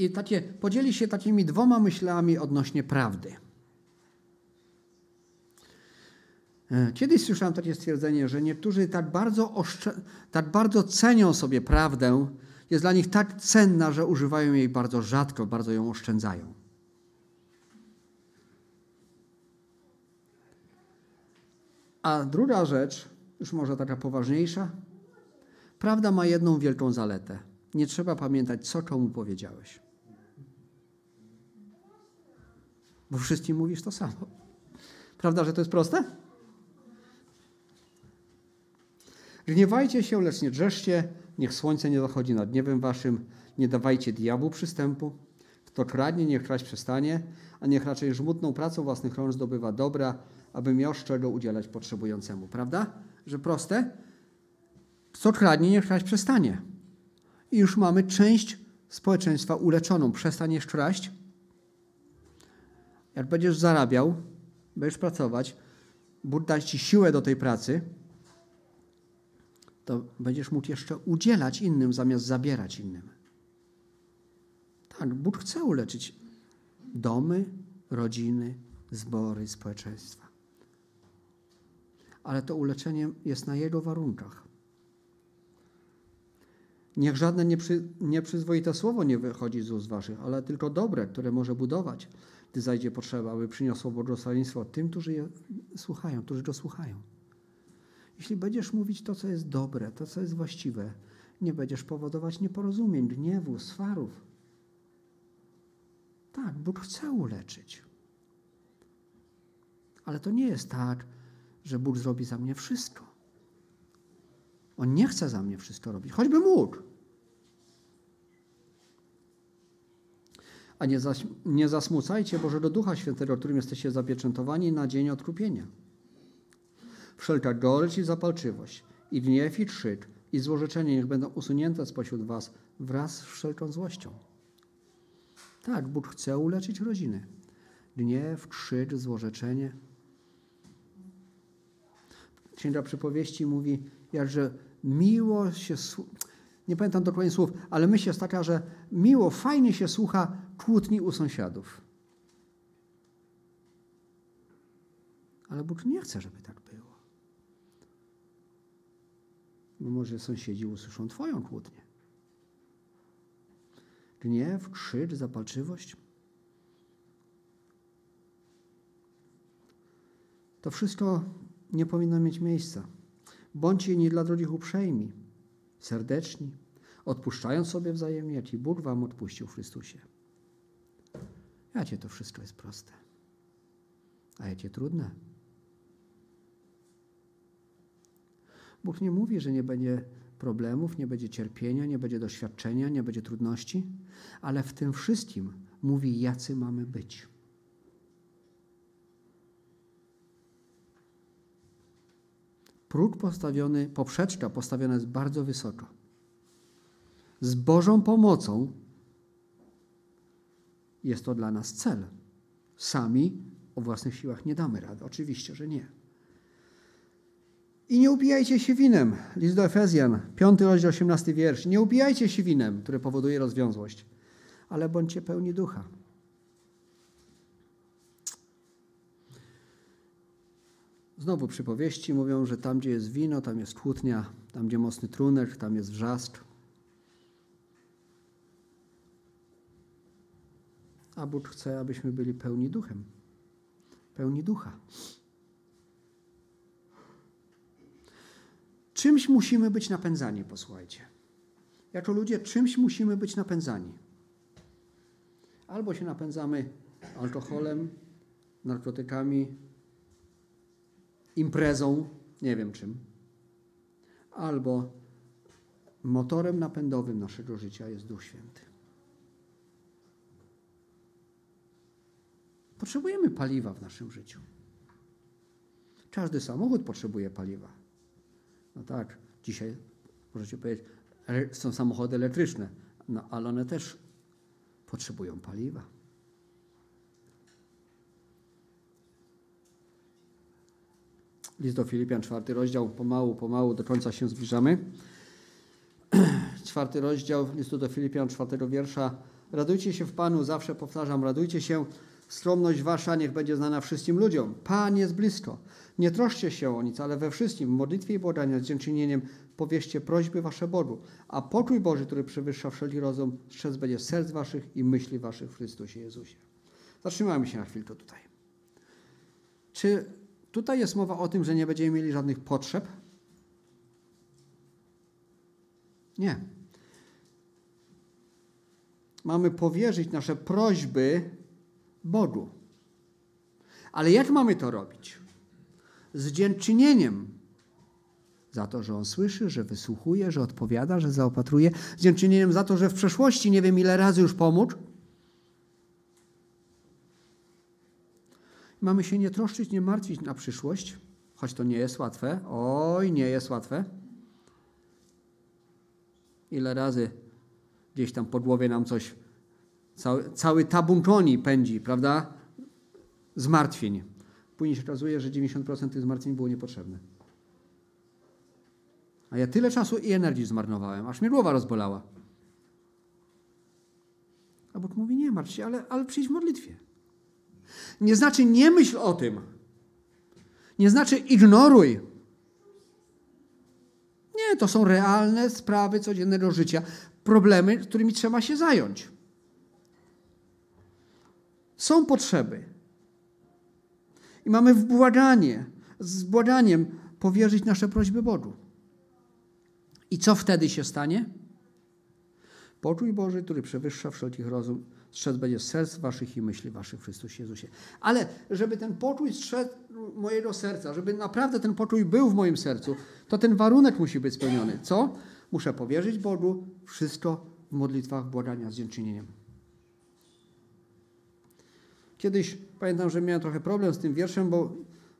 I takie, podzieli się takimi dwoma myślami odnośnie prawdy. E, kiedyś słyszałem takie stwierdzenie, że niektórzy tak bardzo, tak bardzo cenią sobie prawdę, jest dla nich tak cenna, że używają jej bardzo rzadko, bardzo ją oszczędzają. A druga rzecz, już może taka poważniejsza, Prawda ma jedną wielką zaletę. Nie trzeba pamiętać, co komu powiedziałeś. Bo wszystkim mówisz to samo. Prawda, że to jest proste? Gniewajcie się, lecz nie drzeszcie, niech słońce nie zachodzi nad niebem waszym, nie dawajcie diabłu przystępu. Kto kradnie, niech kraść przestanie, a niech raczej żmudną pracą własnych rąk zdobywa dobra, aby miał z czego udzielać potrzebującemu. Prawda? Że proste? Co kradnie, niech kraść przestanie. I już mamy część społeczeństwa uleczoną. Przestaniesz kraść. Jak będziesz zarabiał, będziesz pracować, Bóg da ci siłę do tej pracy, to będziesz mógł jeszcze udzielać innym zamiast zabierać innym. Tak, Bóg chce uleczyć domy, rodziny, zbory, społeczeństwa. Ale to uleczenie jest na Jego warunkach. Niech żadne nieprzy, nieprzyzwoite słowo nie wychodzi z ust waszych, ale tylko dobre, które może budować, gdy zajdzie potrzeba, aby przyniosło błogosławieństwo tym, którzy je słuchają, którzy go słuchają. Jeśli będziesz mówić to, co jest dobre, to, co jest właściwe, nie będziesz powodować nieporozumień, gniewu, swarów. Tak, Bóg chce uleczyć. Ale to nie jest tak, że Bóg zrobi za mnie wszystko. On nie chce za mnie wszystko robić, choćby mógł. A nie, zaś, nie zasmucajcie Bożego Ducha Świętego, którym jesteście zapieczętowani na dzień odkupienia. Wszelka gorycz i zapalczywość, i gniew i krzyk, i złorzeczenie niech będą usunięte spośród was wraz z wszelką złością. Tak, Bóg chce uleczyć rodziny. Gniew, krzyk, złorzeczenie. Księga Przypowieści mówi, jakże miło się nie pamiętam dokładnie słów, ale myśl jest taka, że miło, fajnie się słucha kłótni u sąsiadów. Ale Bóg nie chce, żeby tak było. Bo może sąsiedzi usłyszą Twoją kłótnię. Gniew, krzyk, zapalczywość. To wszystko nie powinno mieć miejsca. Bądźcie nie dla drugich uprzejmi, serdeczni, odpuszczając sobie wzajemnie, jak i Bóg wam odpuścił w Chrystusie. Jakie to wszystko jest proste, a jakie trudne. Bóg nie mówi, że nie będzie problemów, nie będzie cierpienia, nie będzie doświadczenia, nie będzie trudności, ale w tym wszystkim mówi, jacy mamy być. Próg postawiony, poprzeczka postawiona jest bardzo wysoko. Z Bożą pomocą jest to dla nas cel. Sami o własnych siłach nie damy rady. Oczywiście, że nie. I nie upijajcie się winem. List do Efezjan, 5 rozdział, 18 wiersz. Nie upijajcie się winem, które powoduje rozwiązłość, ale bądźcie pełni ducha. Znowu przypowieści mówią, że tam, gdzie jest wino, tam jest kłótnia, tam, gdzie mocny trunek, tam jest wrzask. A Bóg chce, abyśmy byli pełni duchem, pełni ducha. Czymś musimy być napędzani, posłuchajcie. Jako ludzie czymś musimy być napędzani. Albo się napędzamy alkoholem, narkotykami, imprezą, nie wiem czym, albo motorem napędowym naszego życia jest Duch Święty. Potrzebujemy paliwa w naszym życiu. Każdy samochód potrzebuje paliwa. No tak, dzisiaj możecie powiedzieć, są samochody elektryczne, no ale one też potrzebują paliwa. List do Filipian, czwarty rozdział, pomału, pomału do końca się zbliżamy. (clears throat) czwarty rozdział listu do Filipian, czwartego wiersza. Radujcie się w Panu, zawsze powtarzam, radujcie się. Skromność wasza niech będzie znana wszystkim ludziom. Pan jest blisko. Nie troszcie się o nic, ale we wszystkim, w modlitwie i błagania z dziękczynieniem powieście prośby wasze Bogu. A pokój Boży, który przewyższa wszelki rozum, strzec będzie serc waszych i myśli waszych w Chrystusie Jezusie. Zatrzymajmy się na chwilkę tutaj. Czy Tutaj jest mowa o tym, że nie będziemy mieli żadnych potrzeb. Nie. Mamy powierzyć nasze prośby Bogu. Ale jak mamy to robić? Z dziękczynieniem za to, że On słyszy, że wysłuchuje, że odpowiada, że zaopatruje. Z dziękczynieniem za to, że w przeszłości nie wiem ile razy już pomógł Mamy się nie troszczyć, nie martwić na przyszłość, choć to nie jest łatwe. Oj, nie jest łatwe. Ile razy gdzieś tam po głowie nam coś, cały, cały tabun koni pędzi, prawda? Zmartwień. Później się okazuje, że 90% tych zmartwień było niepotrzebne. A ja tyle czasu i energii zmarnowałem, aż mnie głowa rozbolała. A Bóg mówi, nie martw się, ale, ale przyjdź w modlitwie. Nie znaczy nie myśl o tym. Nie znaczy ignoruj. Nie, to są realne sprawy codziennego życia, problemy, którymi trzeba się zająć. Są potrzeby. I mamy w błaganie, z błaganiem powierzyć nasze prośby Bogu. I co wtedy się stanie? Poczuj Boży, który przewyższa wszelkich rozum, strzec będzie serc waszych i myśli waszych w Chrystusie Jezusie. Ale żeby ten poczuj strzec mojego serca, żeby naprawdę ten poczuj był w moim sercu, to ten warunek musi być spełniony. Co? Muszę powierzyć Bogu wszystko w modlitwach błagania z dziękczynieniem. Kiedyś pamiętam, że miałem trochę problem z tym wierszem, bo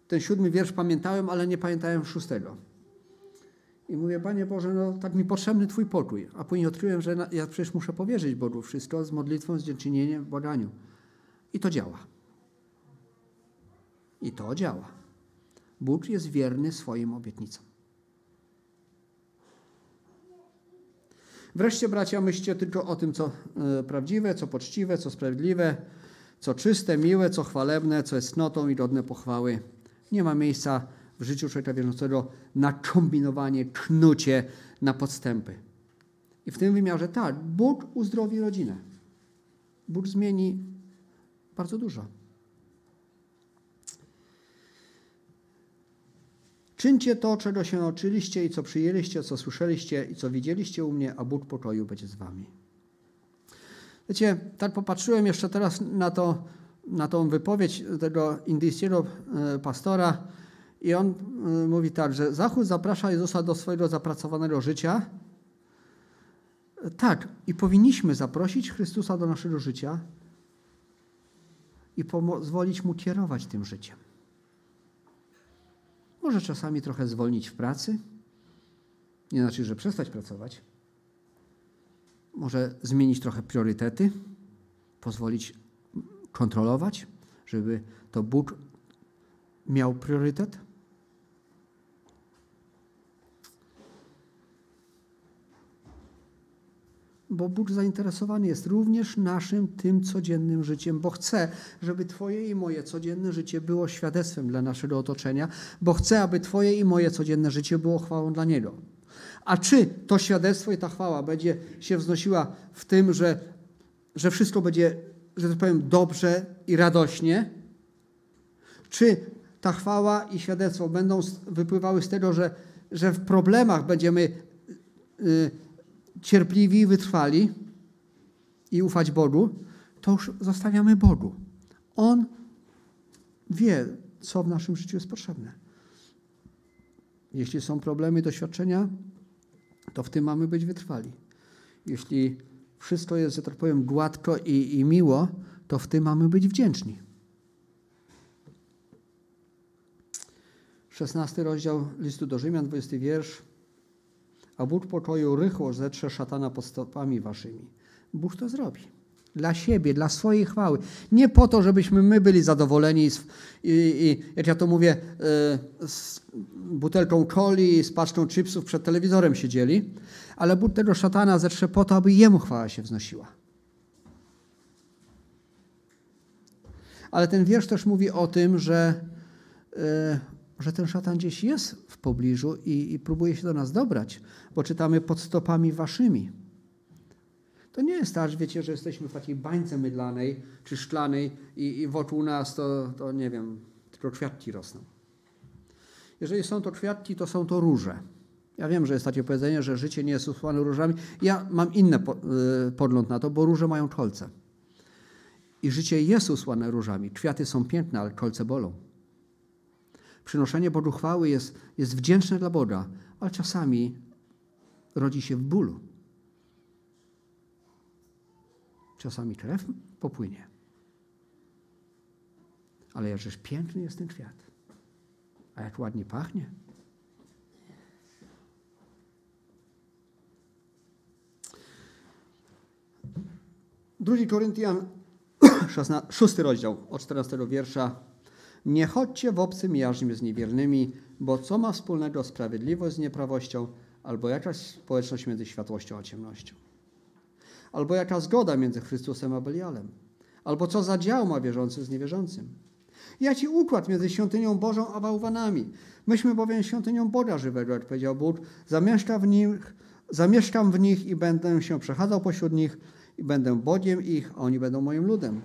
ten siódmy wiersz pamiętałem, ale nie pamiętałem szóstego. I mówię, Panie Boże, no tak mi potrzebny Twój pokój. A później odkryłem, że ja przecież muszę powierzyć Bogu wszystko z modlitwą, z dziękczynieniem, błaganiu. I to działa. I to działa. Bóg jest wierny swoim obietnicom. Wreszcie, bracia, myślcie tylko o tym, co e, prawdziwe, co poczciwe, co sprawiedliwe, co czyste, miłe, co chwalebne, co jest cnotą i godne pochwały. Nie ma miejsca w życiu człowieka wierzącego na kombinowanie, knucie, na podstępy. I w tym wymiarze tak, Bóg uzdrowi rodzinę. Bóg zmieni bardzo dużo. Czyńcie to, czego się nauczyliście i co przyjęliście, co słyszeliście i co widzieliście u mnie, a Bóg pokoju będzie z wami. Wiecie, tak popatrzyłem jeszcze teraz na, to, na tą wypowiedź tego indyjskiego e, pastora i on e, mówi tak, że Zachód zaprasza Jezusa do swojego zapracowanego życia. Tak, i powinniśmy zaprosić Chrystusa do naszego życia i pozwolić Mu kierować tym życiem. Może czasami trochę zwolnić w pracy. Nie znaczy, że przestać pracować. Może zmienić trochę priorytety, pozwolić kontrolować, żeby to Bóg miał priorytet. bo Bóg zainteresowany jest również naszym tym codziennym życiem, bo chce, żeby Twoje i moje codzienne życie było świadectwem dla naszego otoczenia, bo chce, aby Twoje i moje codzienne życie było chwałą dla Niego. A czy to świadectwo i ta chwała będzie się wznosiła w tym, że, że wszystko będzie, że tak powiem, dobrze i radośnie? Czy ta chwała i świadectwo będą wypływały z tego, że, że w problemach będziemy. Yy, cierpliwi, wytrwali i ufać Bogu, to już zostawiamy Bogu. On wie, co w naszym życiu jest potrzebne. Jeśli są problemy, doświadczenia, to w tym mamy być wytrwali. Jeśli wszystko jest, że tak powiem, gładko i, i miło, to w tym mamy być wdzięczni. 16 rozdział listu do Rzymian, 20 wiersz a Bóg pokoju rychło zetrze szatana pod stopami waszymi. Bóg to zrobi. Dla siebie, dla swojej chwały. Nie po to, żebyśmy my byli zadowoleni i, i jak ja to mówię, e, z butelką coli i z paczką chipsów przed telewizorem siedzieli, ale Bóg tego szatana zetrze po to, aby jemu chwała się wznosiła. Ale ten wiersz też mówi o tym, że e, że ten szatan gdzieś jest w pobliżu i, i próbuje się do nas dobrać, bo czytamy pod stopami waszymi. To nie jest tak, wiecie, że jesteśmy w takiej bańce mydlanej czy szklanej i, i wokół nas to, to, nie wiem, tylko kwiatki rosną. Jeżeli są to kwiatki, to są to róże. Ja wiem, że jest takie powiedzenie, że życie nie jest usłane różami. Ja mam inny y, pogląd na to, bo róże mają kolce. I życie jest usłane różami. Kwiaty są piękne, ale kolce bolą. Przynoszenie Bogu chwały jest, jest wdzięczne dla Boga, ale czasami rodzi się w bólu. Czasami krew popłynie. Ale jakżeż piękny jest ten kwiat. A jak ładnie pachnie. Drugi Koryntian, (clears throat) 6 rozdział, od 14 wiersza. Nie chodźcie w obcym jarzmie z niewiernymi, bo co ma wspólnego sprawiedliwość z nieprawością, albo jakaś społeczność między światłością a ciemnością? Albo jaka zgoda między Chrystusem a Belialem? Albo co za dział ma wierzący z niewierzącym? Jaki układ między świątynią Bożą a bałwanami? Myśmy bowiem świątynią Boga żywego, jak powiedział Bóg, zamieszka w nich, zamieszkam w nich i będę się przechadzał pośród nich i będę Bogiem ich, a oni będą moim ludem.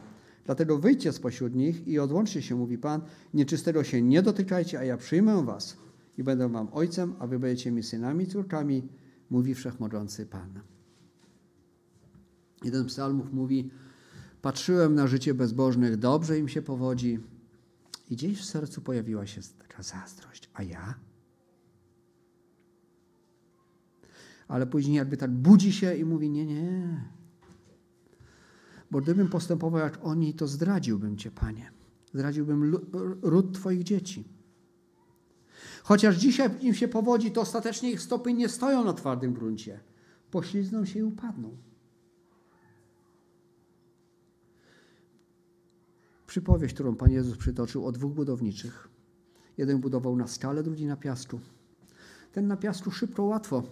Dlatego wyjdźcie spośród nich i odłączcie się, mówi Pan, nieczystego się nie dotykajcie, a ja przyjmę was i będę wam ojcem, a wy będziecie mi synami córkami, mówi Wszechmogący Pan. Jeden z psalmów mówi, patrzyłem na życie bezbożnych, dobrze im się powodzi i gdzieś w sercu pojawiła się taka zazdrość, a ja? Ale później jakby tak budzi się i mówi, nie, nie, Bo gdybym postępował jak oni, to zdradziłbym Cię, Panie. Zdradziłbym ród Twoich dzieci. Chociaż dzisiaj im się powodzi, to ostatecznie ich stopy nie stoją na twardym gruncie. Poślizgną się i upadną. Przypowieść, którą Pan Jezus przytoczył o dwóch budowniczych. Jeden budował na skale, drugi na piasku. Ten na piasku szybko, łatwo.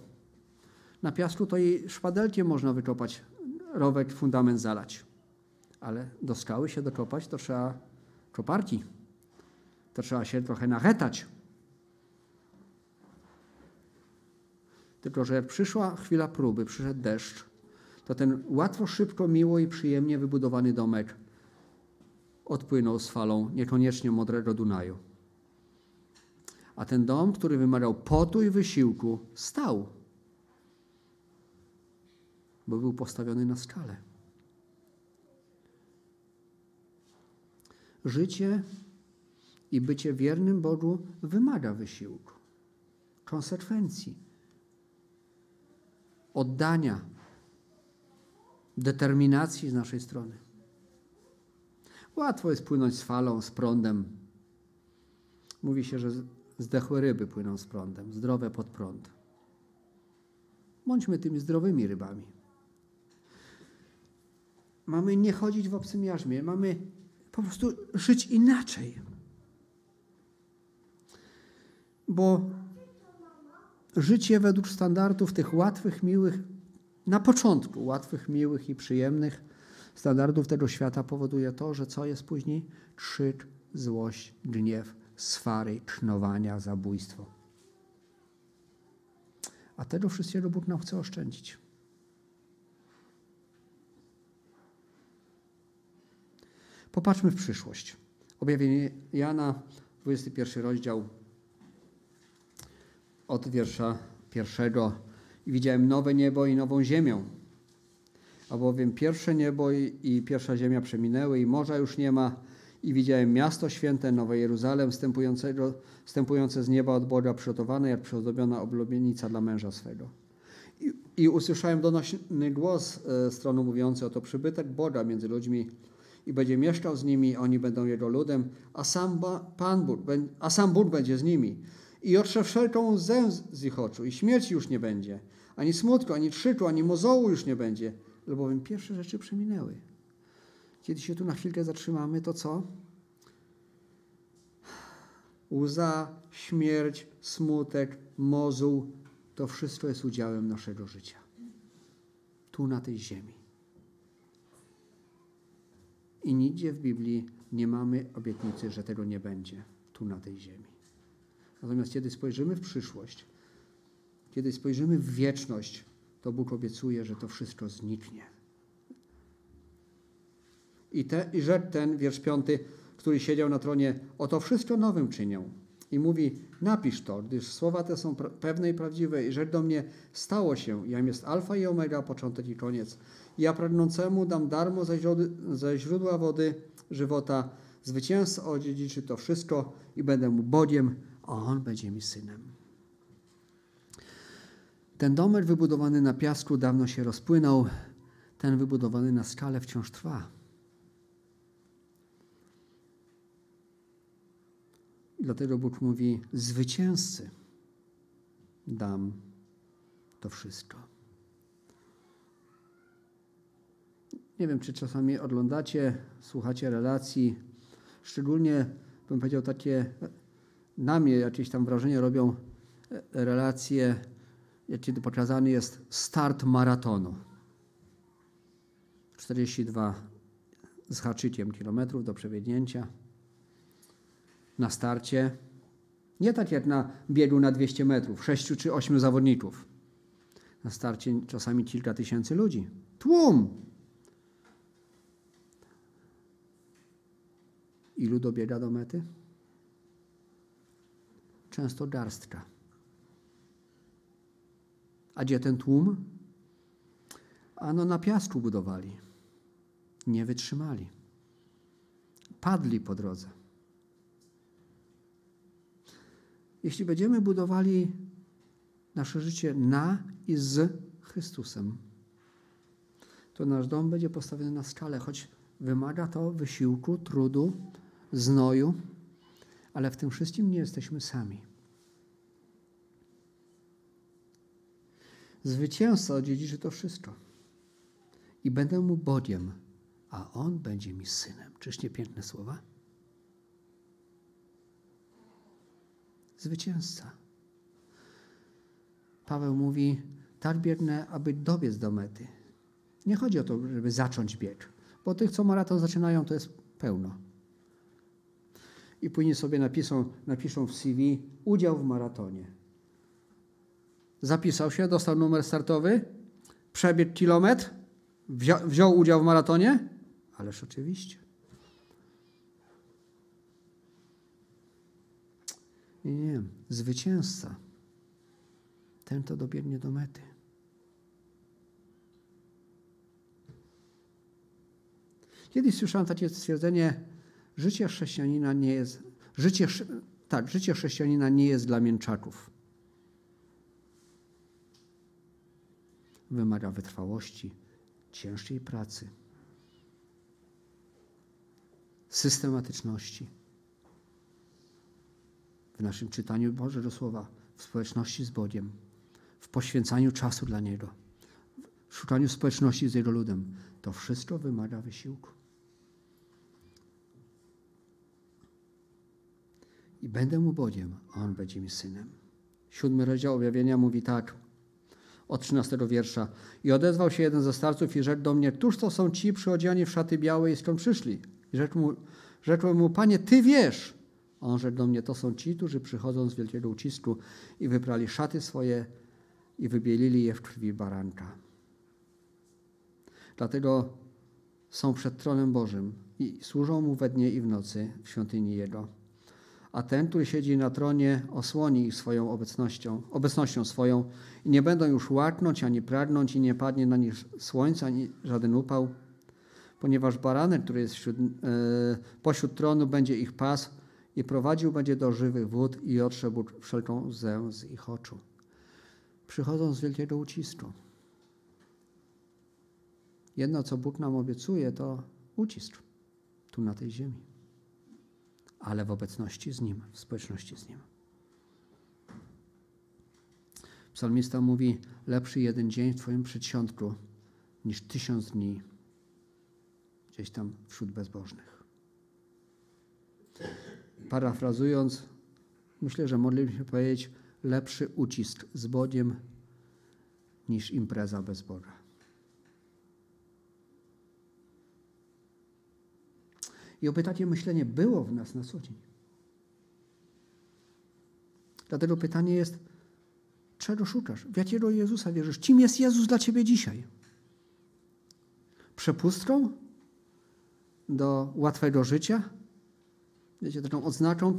Na piasku to i szpadelkiem można wykopać, rowek, fundament zalać. Ale do skały się dokopać to trzeba koparki. To trzeba się trochę nachetać. Tylko, że jak przyszła chwila próby, przyszedł deszcz, to ten łatwo, szybko, miło i przyjemnie wybudowany domek odpłynął z falą niekoniecznie modrego Dunaju. A ten dom, który wymagał potu i wysiłku, stał, bo był postawiony na skalę. Życie i bycie wiernym Bogu wymaga wysiłku, konsekwencji, oddania, determinacji z naszej strony. Łatwo jest płynąć z falą, z prądem. Mówi się, że zdechłe ryby płyną z prądem, zdrowe pod prąd. Bądźmy tymi zdrowymi rybami. Mamy nie chodzić w obcym jarzmie, mamy po prostu żyć inaczej. Bo życie według standardów tych łatwych, miłych, na początku łatwych, miłych i przyjemnych standardów tego świata powoduje to, że co jest później? Krzyk, złość, gniew, swary, cznowania, zabójstwo. A tego wszystkiego Bóg nam chce oszczędzić. Popatrzmy w przyszłość. Objawienie Jana, 21 rozdział, od wiersza pierwszego. I widziałem nowe niebo i nową ziemię. Albowiem pierwsze niebo i, pierwsza ziemia przeminęły i morza już nie ma. I widziałem miasto święte, Nowe Jeruzalem, wstępujące z nieba od Boga, przygotowane jak przyozdobiona oblubienica dla męża swego. I, I, usłyszałem donośny głos e, strony mówiący, oto przybytek Boga między ludźmi i będzie mieszkał z nimi, oni będą Jego ludem, a sam, Pan Bóg, a sam Bóg będzie z nimi. I otrze wszelką łzę z ich oczu i śmierci już nie będzie, ani smutku, ani krzyku, ani mozołu już nie będzie, albowiem pierwsze rzeczy przeminęły. Kiedy się tu na chwilkę zatrzymamy, to co? Łza, śmierć, smutek, mozuł, to wszystko jest udziałem naszego życia. Tu na tej ziemi. I nigdzie w Biblii nie mamy obietnicy, że tego nie będzie tu na tej ziemi. Natomiast kiedy spojrzymy w przyszłość, kiedy spojrzymy w wieczność, to Bóg obiecuje, że to wszystko zniknie. I, te, i ten, wiersz piąty, który siedział na tronie, oto wszystko nowym czynię. I mówi, napisz to, gdyż słowa te są pewne i prawdziwe. I rzekł do mnie, stało się, jam jest alfa i omega, początek i koniec. Ja pragnącemu dam darmo ze, ze źródła wody żywota, zwycięzca odziedziczy to wszystko i będę mu Bogiem, a on będzie mi synem. Ten domek wybudowany na piasku dawno się rozpłynął, ten wybudowany na skale wciąż trwa. Dlatego Bóg mówi: Zwycięzcy dam to wszystko. Nie wiem, czy czasami oglądacie, słuchacie relacji, szczególnie bym powiedział takie, na mnie jakieś tam wrażenie robią e, relacje, kiedy pokazany jest start maratonu. 42 z haczykiem kilometrów do przebiegnięcia. Na starcie, nie tak jak na biegu na 200 metrów, 6 czy 8 zawodników. Na starcie czasami kilka tysięcy ludzi. Tłum! Ilu dobiega do mety? Często garstka. A gdzie ten tłum? Ano na piasku budowali. Nie wytrzymali. Padli po drodze. Jeśli będziemy budowali nasze życie na i z Chrystusem, to nasz dom będzie postawiony na skale, choć wymaga to wysiłku, trudu, znoju, ale w tym wszystkim nie jesteśmy sami. Zwycięzca odziedziczy to wszystko. I będę mu Bogiem, a on będzie mi synem. Czyż nie piękne słowa? Zwycięzca. Paweł mówi, tak biegnę, aby dobiec do mety. Nie chodzi o to, żeby zacząć bieg, bo tych, co maraton zaczynają, to jest pełno. I później sobie napiszą, napiszą w CV udział w maratonie. Zapisał się, dostał numer startowy, przebiegł kilometr, wziął, wziął udział w maratonie? Ależ oczywiście. Nie, nie, zwycięzca. Ten to dobiegnie do mety. Kiedyś słyszałem takie stwierdzenie, życie chrześcijanina nie jest, życie, tak, życie chrześcijanina nie jest dla mięczaków. Wymaga wytrwałości, ciężkiej pracy, systematyczności w naszym czytaniu Bożego Słowa, w społeczności z Bogiem, w poświęcaniu czasu dla Niego, w szukaniu społeczności z Jego ludem. To wszystko wymaga wysiłku. I będę mu Bogiem, a on będzie mi synem. Siódmy rozdział objawienia mówi tak, od 13 wiersza. I odezwał się jeden ze starców i rzekł do mnie, któż to są ci przyodziani w szaty białe i skąd przyszli? I rzekł mu, rzekłem mu, panie, ty wiesz. On rzekł do mnie, to są ci, którzy przychodzą z wielkiego ucisku i wyprali szaty swoje i wybielili je w krwi baranka. Dlatego są przed tronem Bożym i służą Mu we dnie i w nocy w świątyni Jego. A ten, który siedzi na tronie, osłoni ich swoją obecnością, obecnością swoją i nie będą już łaknąć ani pragnąć i nie padnie na nich słońce ani żaden upał, ponieważ baranek, który jest wśród, e, pośród tronu, będzie ich pas i prowadził będzie do żywych wód i otrzebł wszelką łzę z ich oczu. Przychodzą z wielkiego ucisku. Jedno, co Bóg nam obiecuje, to ucisk tu na tej ziemi, ale w obecności z Nim, w społeczności z Nim. Psalmista mówi: Lepszy jeden dzień w Twoim przedsionku niż tysiąc dni gdzieś tam wśród bezbożnych. Parafrazując, myślę, że moglibyśmy powiedzieć: lepszy ucisk z Bogiem niż impreza bez Boga. I oby takie myślenie było w nas na co dzień. Dlatego pytanie jest, czego szukasz? W jakiego Jezusa wierzysz? Kim jest Jezus dla ciebie dzisiaj? Przepustką do łatwego życia? Wiecie, taką odznaką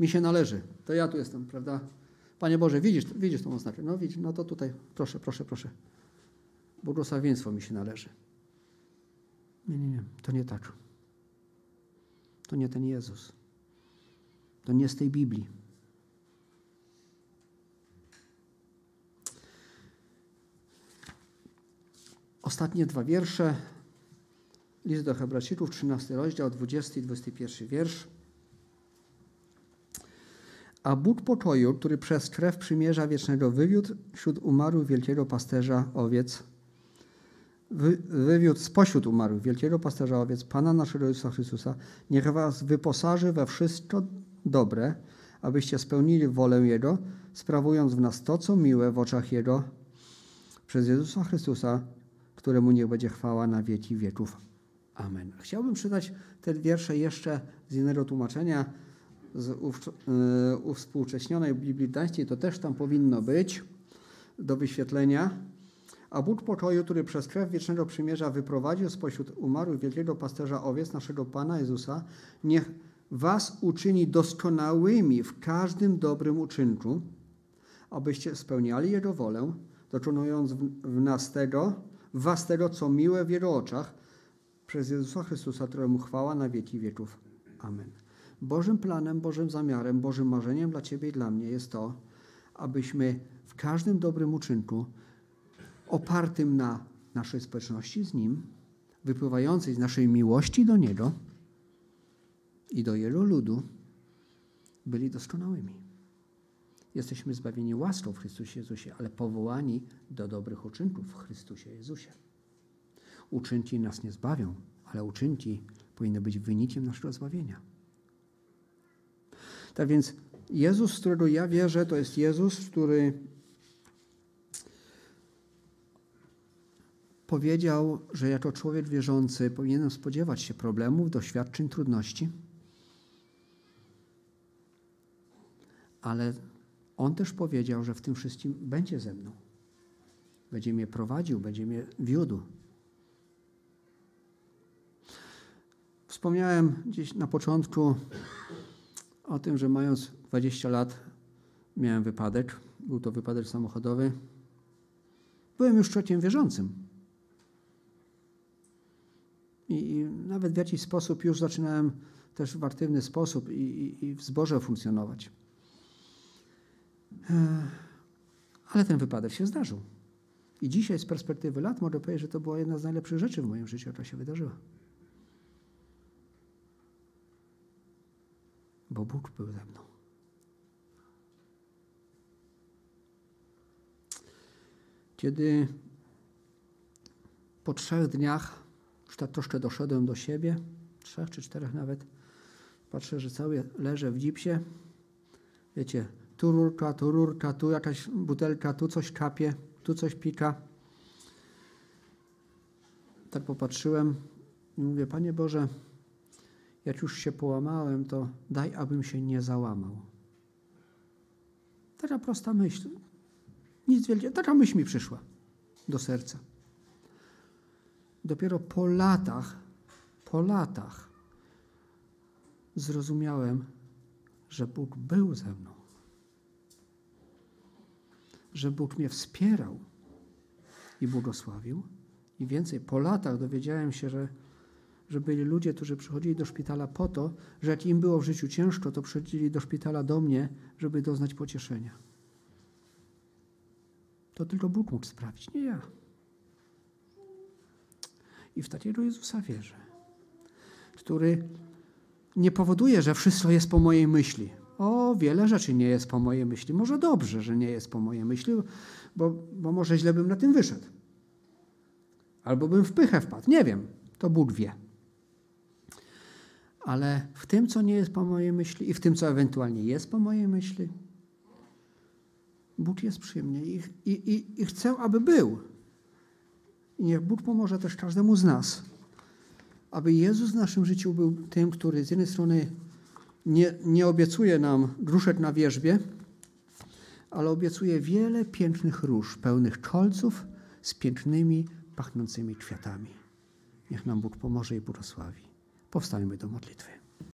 mi się należy. To ja tu jestem, prawda? Panie Boże, widzisz, widzisz tą oznakę? No widzisz, no to tutaj, proszę, proszę, proszę. Błogosławieństwo mi się należy. Nie, nie, nie, to nie tak. To nie ten Jezus. To nie z tej Biblii. Ostatnie dwa wiersze. List do Hebrajczyków, 13 rozdział, 20 i 21 wiersz. A Bóg pokoju, który przez krew przymierza wiecznego wywiódł wśród umarłych wielkiego pasterza owiec, wy, wywiódł spośród umarłych wielkiego pasterza owiec, Pana naszego Jezusa Chrystusa, niech was wyposaży we wszystko dobre, abyście spełnili wolę Jego, sprawując w nas to, co miłe w oczach Jego, przez Jezusa Chrystusa, któremu niech będzie chwała na wieki wieków. Amen. Chciałbym czytać te wiersze jeszcze z innego tłumaczenia, z uwspółcześnionej Biblii Gdańskiej, to też tam powinno być do wyświetlenia. A Bóg pokoju, który przez krew wiecznego przymierza wyprowadził spośród umarłych wielkiego pasterza owiec naszego Pana Jezusa, niech was uczyni doskonałymi w każdym dobrym uczynku, abyście spełniali Jego wolę, dokonując w nas tego, w was tego, co miłe w Jego oczach, przez Jezusa Chrystusa, któremu chwała na wieki wieków. Amen. Bożym planem, Bożym zamiarem, Bożym marzeniem dla Ciebie i dla mnie jest to, abyśmy w każdym dobrym uczynku, opartym na naszej społeczności z Nim, wypływającej z naszej miłości do Niego i do Jego ludu, byli doskonałymi. Jesteśmy zbawieni łaską w Chrystusie Jezusie, ale powołani do dobrych uczynków w Chrystusie Jezusie. Uczynki nas nie zbawią, ale uczynki powinny być wynikiem naszego zbawienia. Tak więc Jezus, w którego ja wierzę, to jest Jezus, który powiedział, że jako człowiek wierzący powinienem spodziewać się problemów, doświadczeń, trudności. Ale on też powiedział, że w tym wszystkim będzie ze mną. Będzie mnie prowadził, będzie mnie wiódł. Wspomniałem gdzieś na początku o tym, że mając 20 lat miałem wypadek. Był to wypadek samochodowy. Byłem już człowiekiem wierzącym. I, nawet w jakiś sposób już zaczynałem też w aktywny sposób i, i, i w zborze funkcjonować. E, ale ten wypadek się zdarzył. I dzisiaj z perspektywy lat mogę powiedzieć, że to była jedna z najlepszych rzeczy w moim życiu, jaka się wydarzyła. Bo Bóg był ze mną. Kiedy po trzech dniach troszkę doszedłem do siebie, trzech czy czterech nawet, patrzę, że cały leżę w gipsie. Wiecie, tu rurka, tu rurka, tu jakaś butelka, tu coś kapie, tu coś pika. Tak popatrzyłem i mówię, Panie Boże, jak już się połamałem, to daj, abym się nie załamał. Taka prosta myśl. Nic wielkiego. Taka myśl mi przyszła do serca. Dopiero po latach, po latach zrozumiałem, że Bóg był ze mną. Że Bóg mnie wspierał i błogosławił. I więcej, po latach dowiedziałem się, że, że byli ludzie, którzy przychodzili do szpitala po to, że jak im było w życiu ciężko, to przychodzili do szpitala do mnie, żeby doznać pocieszenia. To tylko Bóg mógł sprawić, nie ja. I w takiego Jezusa wierzę, który nie powoduje, że wszystko jest po mojej myśli. O, wiele rzeczy nie jest po mojej myśli. Może dobrze, że nie jest po mojej myśli, bo, bo może źle bym na tym wyszedł. Albo bym w pychę wpadł. Nie wiem, to Bóg wie. Ale w tym, co nie jest po mojej myśli i w tym, co ewentualnie jest po mojej myśli, Bóg jest przy mnie i, i, i, i chcę, aby był. I niech Bóg pomoże też każdemu z nas, aby Jezus w naszym życiu był tym, który z jednej strony nie, nie obiecuje nam gruszek na wierzbie, ale obiecuje wiele pięknych róż, pełnych kolców z pięknymi, pachnącymi kwiatami. Niech nam Bóg pomoże i błogosławi. Powstańmy do modlitwy.